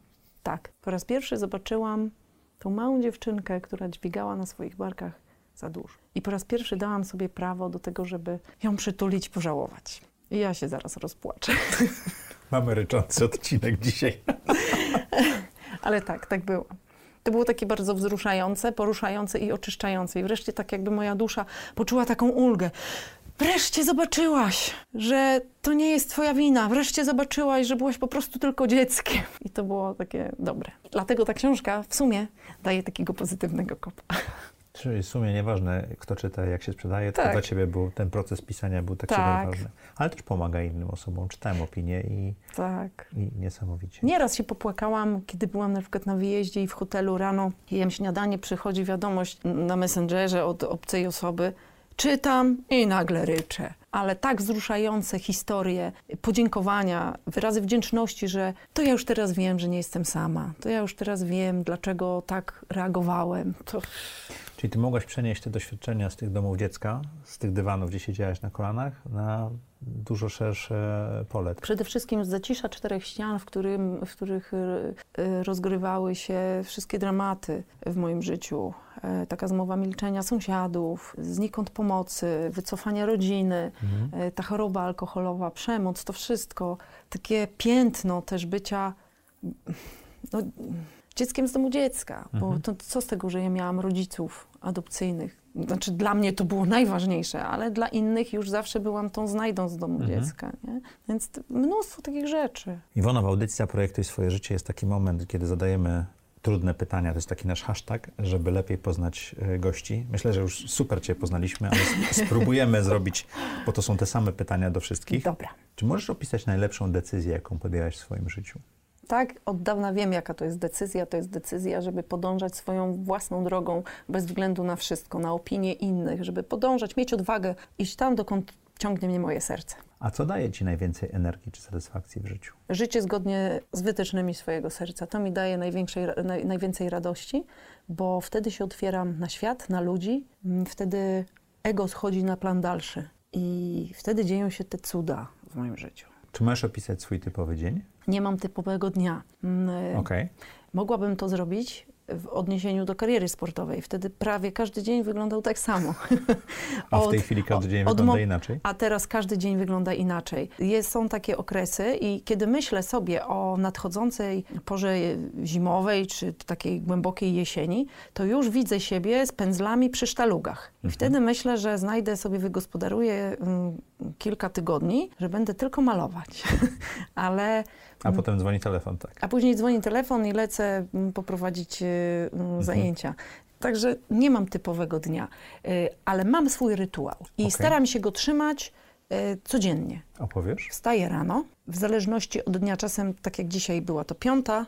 [SPEAKER 4] Tak, po raz pierwszy zobaczyłam tą małą dziewczynkę, która dźwigała na swoich barkach za dużo. I po raz pierwszy dałam sobie prawo do tego, żeby ją przytulić, pożałować. I ja się zaraz rozpłaczę.
[SPEAKER 2] Mamy ryczący odcinek dzisiaj.
[SPEAKER 4] Ale tak, tak było. To było takie bardzo wzruszające, poruszające i oczyszczające. I wreszcie tak jakby moja dusza poczuła taką ulgę. Wreszcie zobaczyłaś, że to nie jest twoja wina. Wreszcie zobaczyłaś, że byłaś po prostu tylko dzieckiem. I to było takie dobre. Dlatego ta książka w sumie daje takiego pozytywnego kopa.
[SPEAKER 2] Czyli w sumie nieważne, kto czyta, jak się sprzedaje, tak. to dla ciebie był, ten proces pisania był tak, tak. ważny. Ale też pomaga innym osobom. Czytałem opinie i,
[SPEAKER 4] tak.
[SPEAKER 2] i niesamowicie.
[SPEAKER 4] Nieraz się popłakałam, kiedy byłam na przykład na wyjeździe i w hotelu rano jem śniadanie, przychodzi wiadomość na Messengerze od obcej osoby, czytam i nagle ryczę. Ale tak wzruszające historie, podziękowania, wyrazy wdzięczności, że to ja już teraz wiem, że nie jestem sama. To ja już teraz wiem, dlaczego tak reagowałem. To...
[SPEAKER 2] Czyli ty mogłaś przenieść te doświadczenia z tych domów dziecka, z tych dywanów, gdzie siedziałaś na kolanach, na dużo szersze pole.
[SPEAKER 4] Przede wszystkim z zacisza czterech ścian, w, którym, w których e, rozgrywały się wszystkie dramaty w moim życiu. E, taka zmowa milczenia sąsiadów, znikąd pomocy, wycofania rodziny, mhm. E, ta choroba alkoholowa, przemoc, to wszystko, takie piętno też bycia no, dzieckiem z domu dziecka, bo
[SPEAKER 2] Mhm.
[SPEAKER 4] to co z tego, że ja miałam rodziców adopcyjnych? Znaczy dla mnie to było najważniejsze, ale dla innych już zawsze byłam tą znajdą z domu
[SPEAKER 2] Mhm.
[SPEAKER 4] dziecka, nie? Więc mnóstwo takich rzeczy.
[SPEAKER 2] Iwona, w audycji Zaprojektuj swoje życie jest taki moment, kiedy zadajemy trudne pytania. To jest taki nasz hashtag, żeby lepiej poznać e, gości. Myślę, że już super Cię poznaliśmy, ale spróbujemy zrobić, bo to są te same pytania do wszystkich.
[SPEAKER 4] Dobra.
[SPEAKER 2] Czy możesz opisać najlepszą decyzję, jaką podjęłaś w swoim życiu?
[SPEAKER 4] Tak, od dawna wiem, jaka to jest decyzja. To jest decyzja, żeby podążać swoją własną drogą bez względu na wszystko, na opinie innych, żeby podążać, mieć odwagę, iść tam, dokąd ciągnie mnie moje serce.
[SPEAKER 2] A co daje Ci najwięcej energii czy satysfakcji w życiu?
[SPEAKER 4] Życie zgodnie z wytycznymi swojego serca. To mi daje największej, naj, najwięcej radości, bo wtedy się otwieram na świat, na ludzi, mm, wtedy ego schodzi na plan dalszy i wtedy dzieją się te cuda w moim życiu.
[SPEAKER 2] Czy możesz opisać swój typowy dzień?
[SPEAKER 4] Nie mam typowego dnia. Mm,
[SPEAKER 2] Okej.
[SPEAKER 4] Mogłabym to zrobić w odniesieniu do kariery sportowej. Wtedy prawie każdy dzień wyglądał tak samo.
[SPEAKER 2] A w
[SPEAKER 4] Od-
[SPEAKER 2] tej chwili każdy dzień
[SPEAKER 4] od
[SPEAKER 2] wygląda
[SPEAKER 4] mo-
[SPEAKER 2] inaczej?
[SPEAKER 4] A teraz każdy dzień wygląda inaczej. Jest, są takie okresy i kiedy myślę sobie o nadchodzącej porze zimowej czy takiej głębokiej jesieni, to już widzę siebie z pędzlami przy sztalugach. I wtedy myślę, że znajdę sobie, wygospodaruję mm, kilka tygodni, że będę tylko malować. Ale
[SPEAKER 2] A potem dzwoni telefon, tak.
[SPEAKER 4] a później dzwoni telefon i lecę mm, poprowadzić y, mm, zajęcia. Także nie mam typowego dnia, y, ale mam swój rytuał i
[SPEAKER 2] Okej.
[SPEAKER 4] staram się go trzymać y, codziennie.
[SPEAKER 2] Opowiesz?
[SPEAKER 4] Wstaję rano, w zależności od dnia, czasem tak jak dzisiaj była to piąta,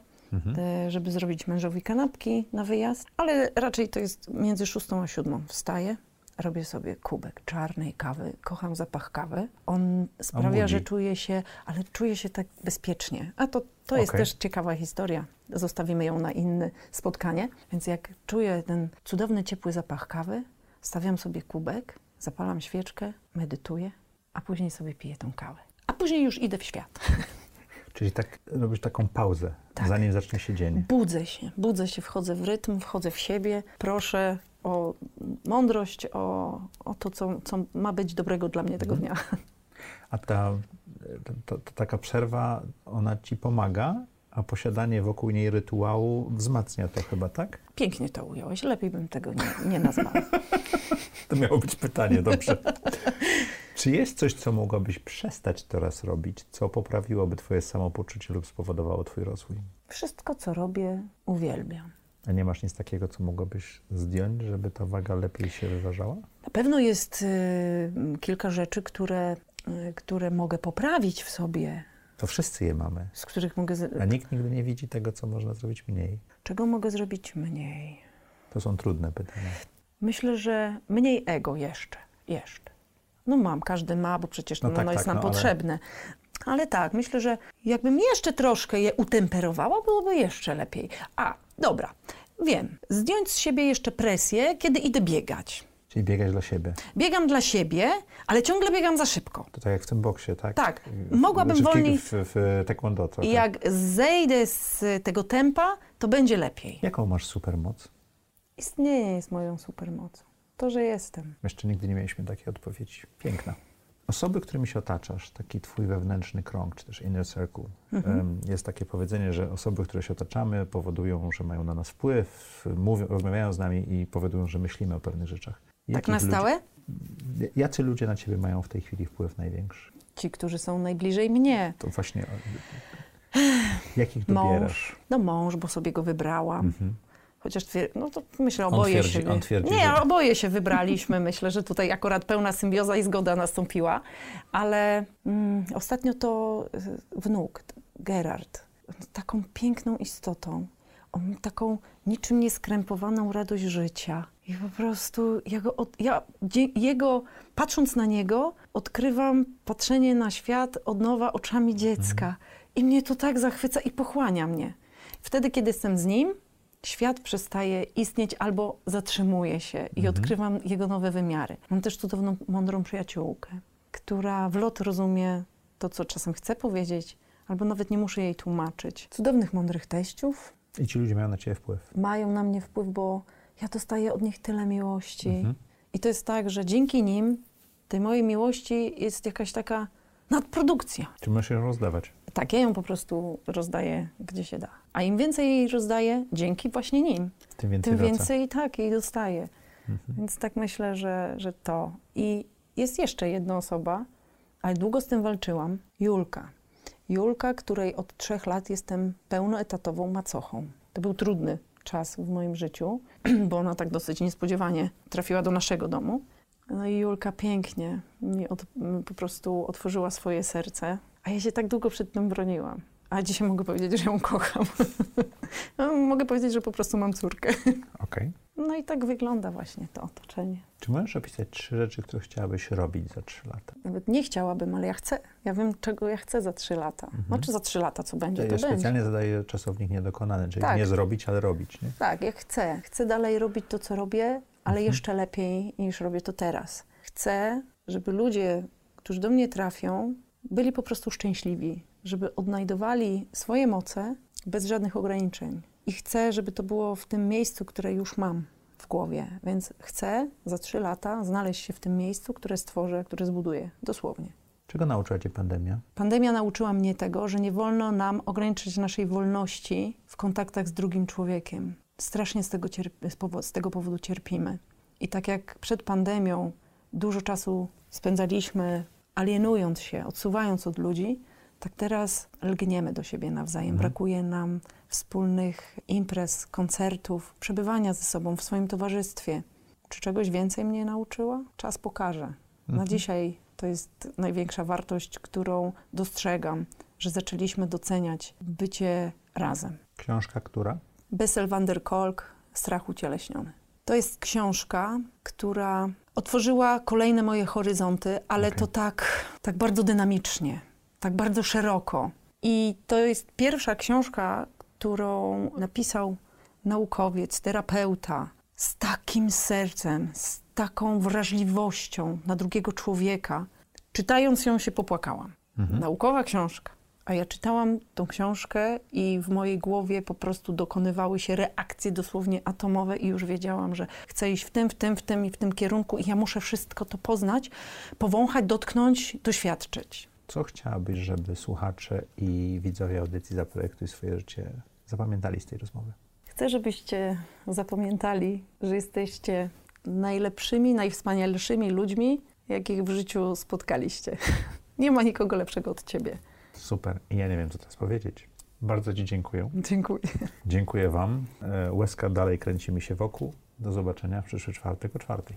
[SPEAKER 4] y, żeby zrobić mężowi kanapki na wyjazd, ale raczej to jest między szóstą a siódmą. Wstaję, robię sobie kubek czarnej kawy, kocham zapach kawy. On sprawia, że czuję się, ale czuję się tak bezpiecznie. A to, to jest
[SPEAKER 2] Okej.
[SPEAKER 4] też ciekawa historia. Zostawimy ją na inne spotkanie. Więc jak czuję ten cudowny, ciepły zapach kawy, stawiam sobie kubek, zapalam świeczkę, medytuję, a później sobie piję tą kawę. A później już idę w świat.
[SPEAKER 2] Czyli tak robisz taką pauzę,
[SPEAKER 4] Tak.
[SPEAKER 2] zanim zacznie się dzień.
[SPEAKER 4] Budzę się, budzę się, wchodzę w rytm, wchodzę w siebie, proszę o mądrość, o, o to, co, co ma być dobrego dla mnie tego dnia.
[SPEAKER 2] A ta, to, to taka przerwa, ona ci pomaga, a posiadanie wokół niej rytuału wzmacnia to chyba, tak?
[SPEAKER 4] Pięknie to ująłeś, lepiej bym tego nie, nie nazwała.
[SPEAKER 2] To miało być pytanie, dobrze. Czy jest coś, co mogłabyś przestać teraz robić, co poprawiłoby twoje samopoczucie lub spowodowało twój rozwój?
[SPEAKER 4] Wszystko, co robię, uwielbiam.
[SPEAKER 2] A nie masz nic takiego, co mogłabyś zdjąć, żeby ta waga lepiej się wyważała?
[SPEAKER 4] Na pewno jest y, kilka rzeczy, które, y, które mogę poprawić w sobie,
[SPEAKER 2] To wszyscy je mamy.
[SPEAKER 4] z których mogę. Z...
[SPEAKER 2] A nikt nigdy nie widzi tego, co można zrobić mniej.
[SPEAKER 4] Czego mogę zrobić mniej?
[SPEAKER 2] To są trudne pytania.
[SPEAKER 4] Myślę, że mniej ego jeszcze. Jeszcze. No mam, każdy ma, bo przecież
[SPEAKER 2] No
[SPEAKER 4] no,
[SPEAKER 2] tak,
[SPEAKER 4] ono jest
[SPEAKER 2] tak,
[SPEAKER 4] nam
[SPEAKER 2] no ale-
[SPEAKER 4] potrzebne. Ale tak, myślę, że jakbym jeszcze troszkę je utemperowała, byłoby jeszcze lepiej. A, dobra, wiem. Zdjąć z siebie jeszcze presję, kiedy idę biegać.
[SPEAKER 2] Czyli biegać dla siebie.
[SPEAKER 4] Biegam dla siebie, ale ciągle biegam za szybko.
[SPEAKER 2] To tak jak w tym boksie, tak?
[SPEAKER 4] Tak. Mogłabym
[SPEAKER 2] czy w,
[SPEAKER 4] wolniej-
[SPEAKER 2] W, w taekwondo.
[SPEAKER 4] I jak zejdę z tego tempa, to będzie lepiej.
[SPEAKER 2] Jaką masz supermoc?
[SPEAKER 4] Istnieje jest moją supermocą. To, że jestem.
[SPEAKER 2] Jeszcze nigdy nie mieliśmy takiej odpowiedzi. Piękna. Osoby, którymi się otaczasz, taki twój wewnętrzny krąg, czy też inner circle.
[SPEAKER 4] Mhm.
[SPEAKER 2] Jest takie powiedzenie, że osoby, które się otaczamy, powodują, że mają na nas wpływ, mówią, rozmawiają z nami i powodują, że myślimy o pewnych rzeczach.
[SPEAKER 4] Tak
[SPEAKER 2] Jakich
[SPEAKER 4] na
[SPEAKER 2] ludzi-
[SPEAKER 4] stałe?
[SPEAKER 2] Jacy ludzie na ciebie mają w tej chwili wpływ największy?
[SPEAKER 4] Ci, którzy są najbliżej mnie.
[SPEAKER 2] To właśnie. Jakich
[SPEAKER 4] Mąż.
[SPEAKER 2] dobierasz?
[SPEAKER 4] No mąż, bo sobie go wybrałam.
[SPEAKER 2] Mhm.
[SPEAKER 4] Chociaż no to myślę, oboje
[SPEAKER 2] twierdzi-
[SPEAKER 4] się...
[SPEAKER 2] twierdzi,
[SPEAKER 4] nie,
[SPEAKER 2] że-
[SPEAKER 4] oboje się wybraliśmy. Myślę, że tutaj akurat pełna symbioza i zgoda nastąpiła. Ale mm, ostatnio to y, wnuk, Gerard, taką piękną istotą. On taką niczym nieskrępowaną radość życia. I po prostu ja, go od, ja jego, patrząc na niego, odkrywam patrzenie na świat od nowa oczami dziecka. I mnie to tak zachwyca i pochłania mnie. Wtedy, kiedy jestem z nim, świat przestaje istnieć albo zatrzymuje się i odkrywam jego nowe wymiary. Mam też cudowną, mądrą przyjaciółkę, która w lot rozumie to, co czasem chcę powiedzieć, albo nawet nie muszę jej tłumaczyć. Cudownych, mądrych teściów
[SPEAKER 2] I ci ludzie mają na ciebie wpływ.
[SPEAKER 4] mają na mnie wpływ, bo ja dostaję od nich tyle miłości.
[SPEAKER 2] Mhm.
[SPEAKER 4] I to jest tak, że dzięki nim tej mojej miłości jest jakaś taka nadprodukcja.
[SPEAKER 2] Czy możesz ją rozdawać?
[SPEAKER 4] Tak, ja ją po prostu rozdaję, gdzie się da. A im więcej jej rozdaję, dzięki właśnie nim,
[SPEAKER 2] Tym więcej
[SPEAKER 4] tym więcej tak jej dostaję.
[SPEAKER 2] Mhm.
[SPEAKER 4] Więc tak myślę, że, że to. I jest jeszcze jedna osoba, ale długo z tym walczyłam. Julka. Julka, której od trzech lat jestem pełnoetatową macochą. To był trudny czas w moim życiu, bo ona tak dosyć niespodziewanie trafiła do naszego domu. No i Julka pięknie mi od, po prostu otworzyła swoje serce, a ja się tak długo przed tym broniłam. A dzisiaj mogę powiedzieć, że ją kocham. no, mogę powiedzieć, że po prostu mam córkę.
[SPEAKER 2] Okej.
[SPEAKER 4] No i tak wygląda właśnie to otoczenie.
[SPEAKER 2] Czy możesz opisać trzy rzeczy, które chciałabyś robić za trzy lata?
[SPEAKER 4] Nawet nie chciałabym, ale ja chcę. Ja wiem, czego ja chcę za trzy lata. Znaczy za trzy lata, co będzie,
[SPEAKER 2] Ja
[SPEAKER 4] to będzie.
[SPEAKER 2] specjalnie zadaję czasownik niedokonany, czyli
[SPEAKER 4] Tak.
[SPEAKER 2] nie zrobić, ale robić. Nie?
[SPEAKER 4] Tak, ja chcę. Chcę dalej robić to, co robię, ale
[SPEAKER 2] Mhm.
[SPEAKER 4] jeszcze lepiej niż robię to teraz. Chcę, żeby ludzie, którzy do mnie trafią, byli po prostu szczęśliwi, żeby odnajdowali swoje moce bez żadnych ograniczeń. I chcę, żeby to było w tym miejscu, które już mam w głowie. Więc chcę za trzy lata znaleźć się w tym miejscu, które stworzę, które zbuduję. Dosłownie.
[SPEAKER 2] Czego nauczyła cię pandemia?
[SPEAKER 4] Pandemia nauczyła mnie tego, że nie wolno nam ograniczyć naszej wolności w kontaktach z drugim człowiekiem. Strasznie z tego, cierp- z powo- z tego powodu cierpimy. I tak jak przed pandemią dużo czasu spędzaliśmy alienując się, odsuwając od ludzi, tak teraz lgniemy do siebie nawzajem.
[SPEAKER 2] Mhm.
[SPEAKER 4] Brakuje nam wspólnych imprez, koncertów, przebywania ze sobą w swoim towarzystwie. Czy czegoś więcej mnie nauczyła? Czas pokaże. Na
[SPEAKER 2] Mhm.
[SPEAKER 4] dzisiaj to jest największa wartość, którą dostrzegam, że zaczęliśmy doceniać bycie razem.
[SPEAKER 2] Książka, która?
[SPEAKER 4] Bessel van der Kolk, Strach ucieleśniony. To jest książka, która otworzyła kolejne moje horyzonty, ale
[SPEAKER 2] Okej.
[SPEAKER 4] to tak, tak bardzo dynamicznie, tak bardzo szeroko. I to jest pierwsza książka, którą napisał naukowiec, terapeuta, z takim sercem, z taką wrażliwością na drugiego człowieka. Czytając ją się popłakałam.
[SPEAKER 2] Mhm.
[SPEAKER 4] Naukowa książka. A ja czytałam tą książkę i w mojej głowie po prostu dokonywały się reakcje dosłownie atomowe i już wiedziałam, że chcę iść w tym, w tym, w tym i w tym kierunku i ja muszę wszystko to poznać, powąchać, dotknąć, doświadczyć.
[SPEAKER 2] Co chciałabyś, żeby słuchacze i widzowie audycji Zaprojektuj swoje życie zapamiętali z tej rozmowy?
[SPEAKER 4] Chcę, żebyście zapamiętali, że jesteście najlepszymi, najwspanialszymi ludźmi, jakich w życiu spotkaliście. Nie ma nikogo lepszego od ciebie.
[SPEAKER 2] Super. I ja nie wiem, co teraz powiedzieć. Bardzo Ci dziękuję.
[SPEAKER 4] Dziękuję.
[SPEAKER 2] Dziękuję Wam. E, Łezka dalej kręci mi się wokół. Do zobaczenia w przyszły czwartek o czwartej.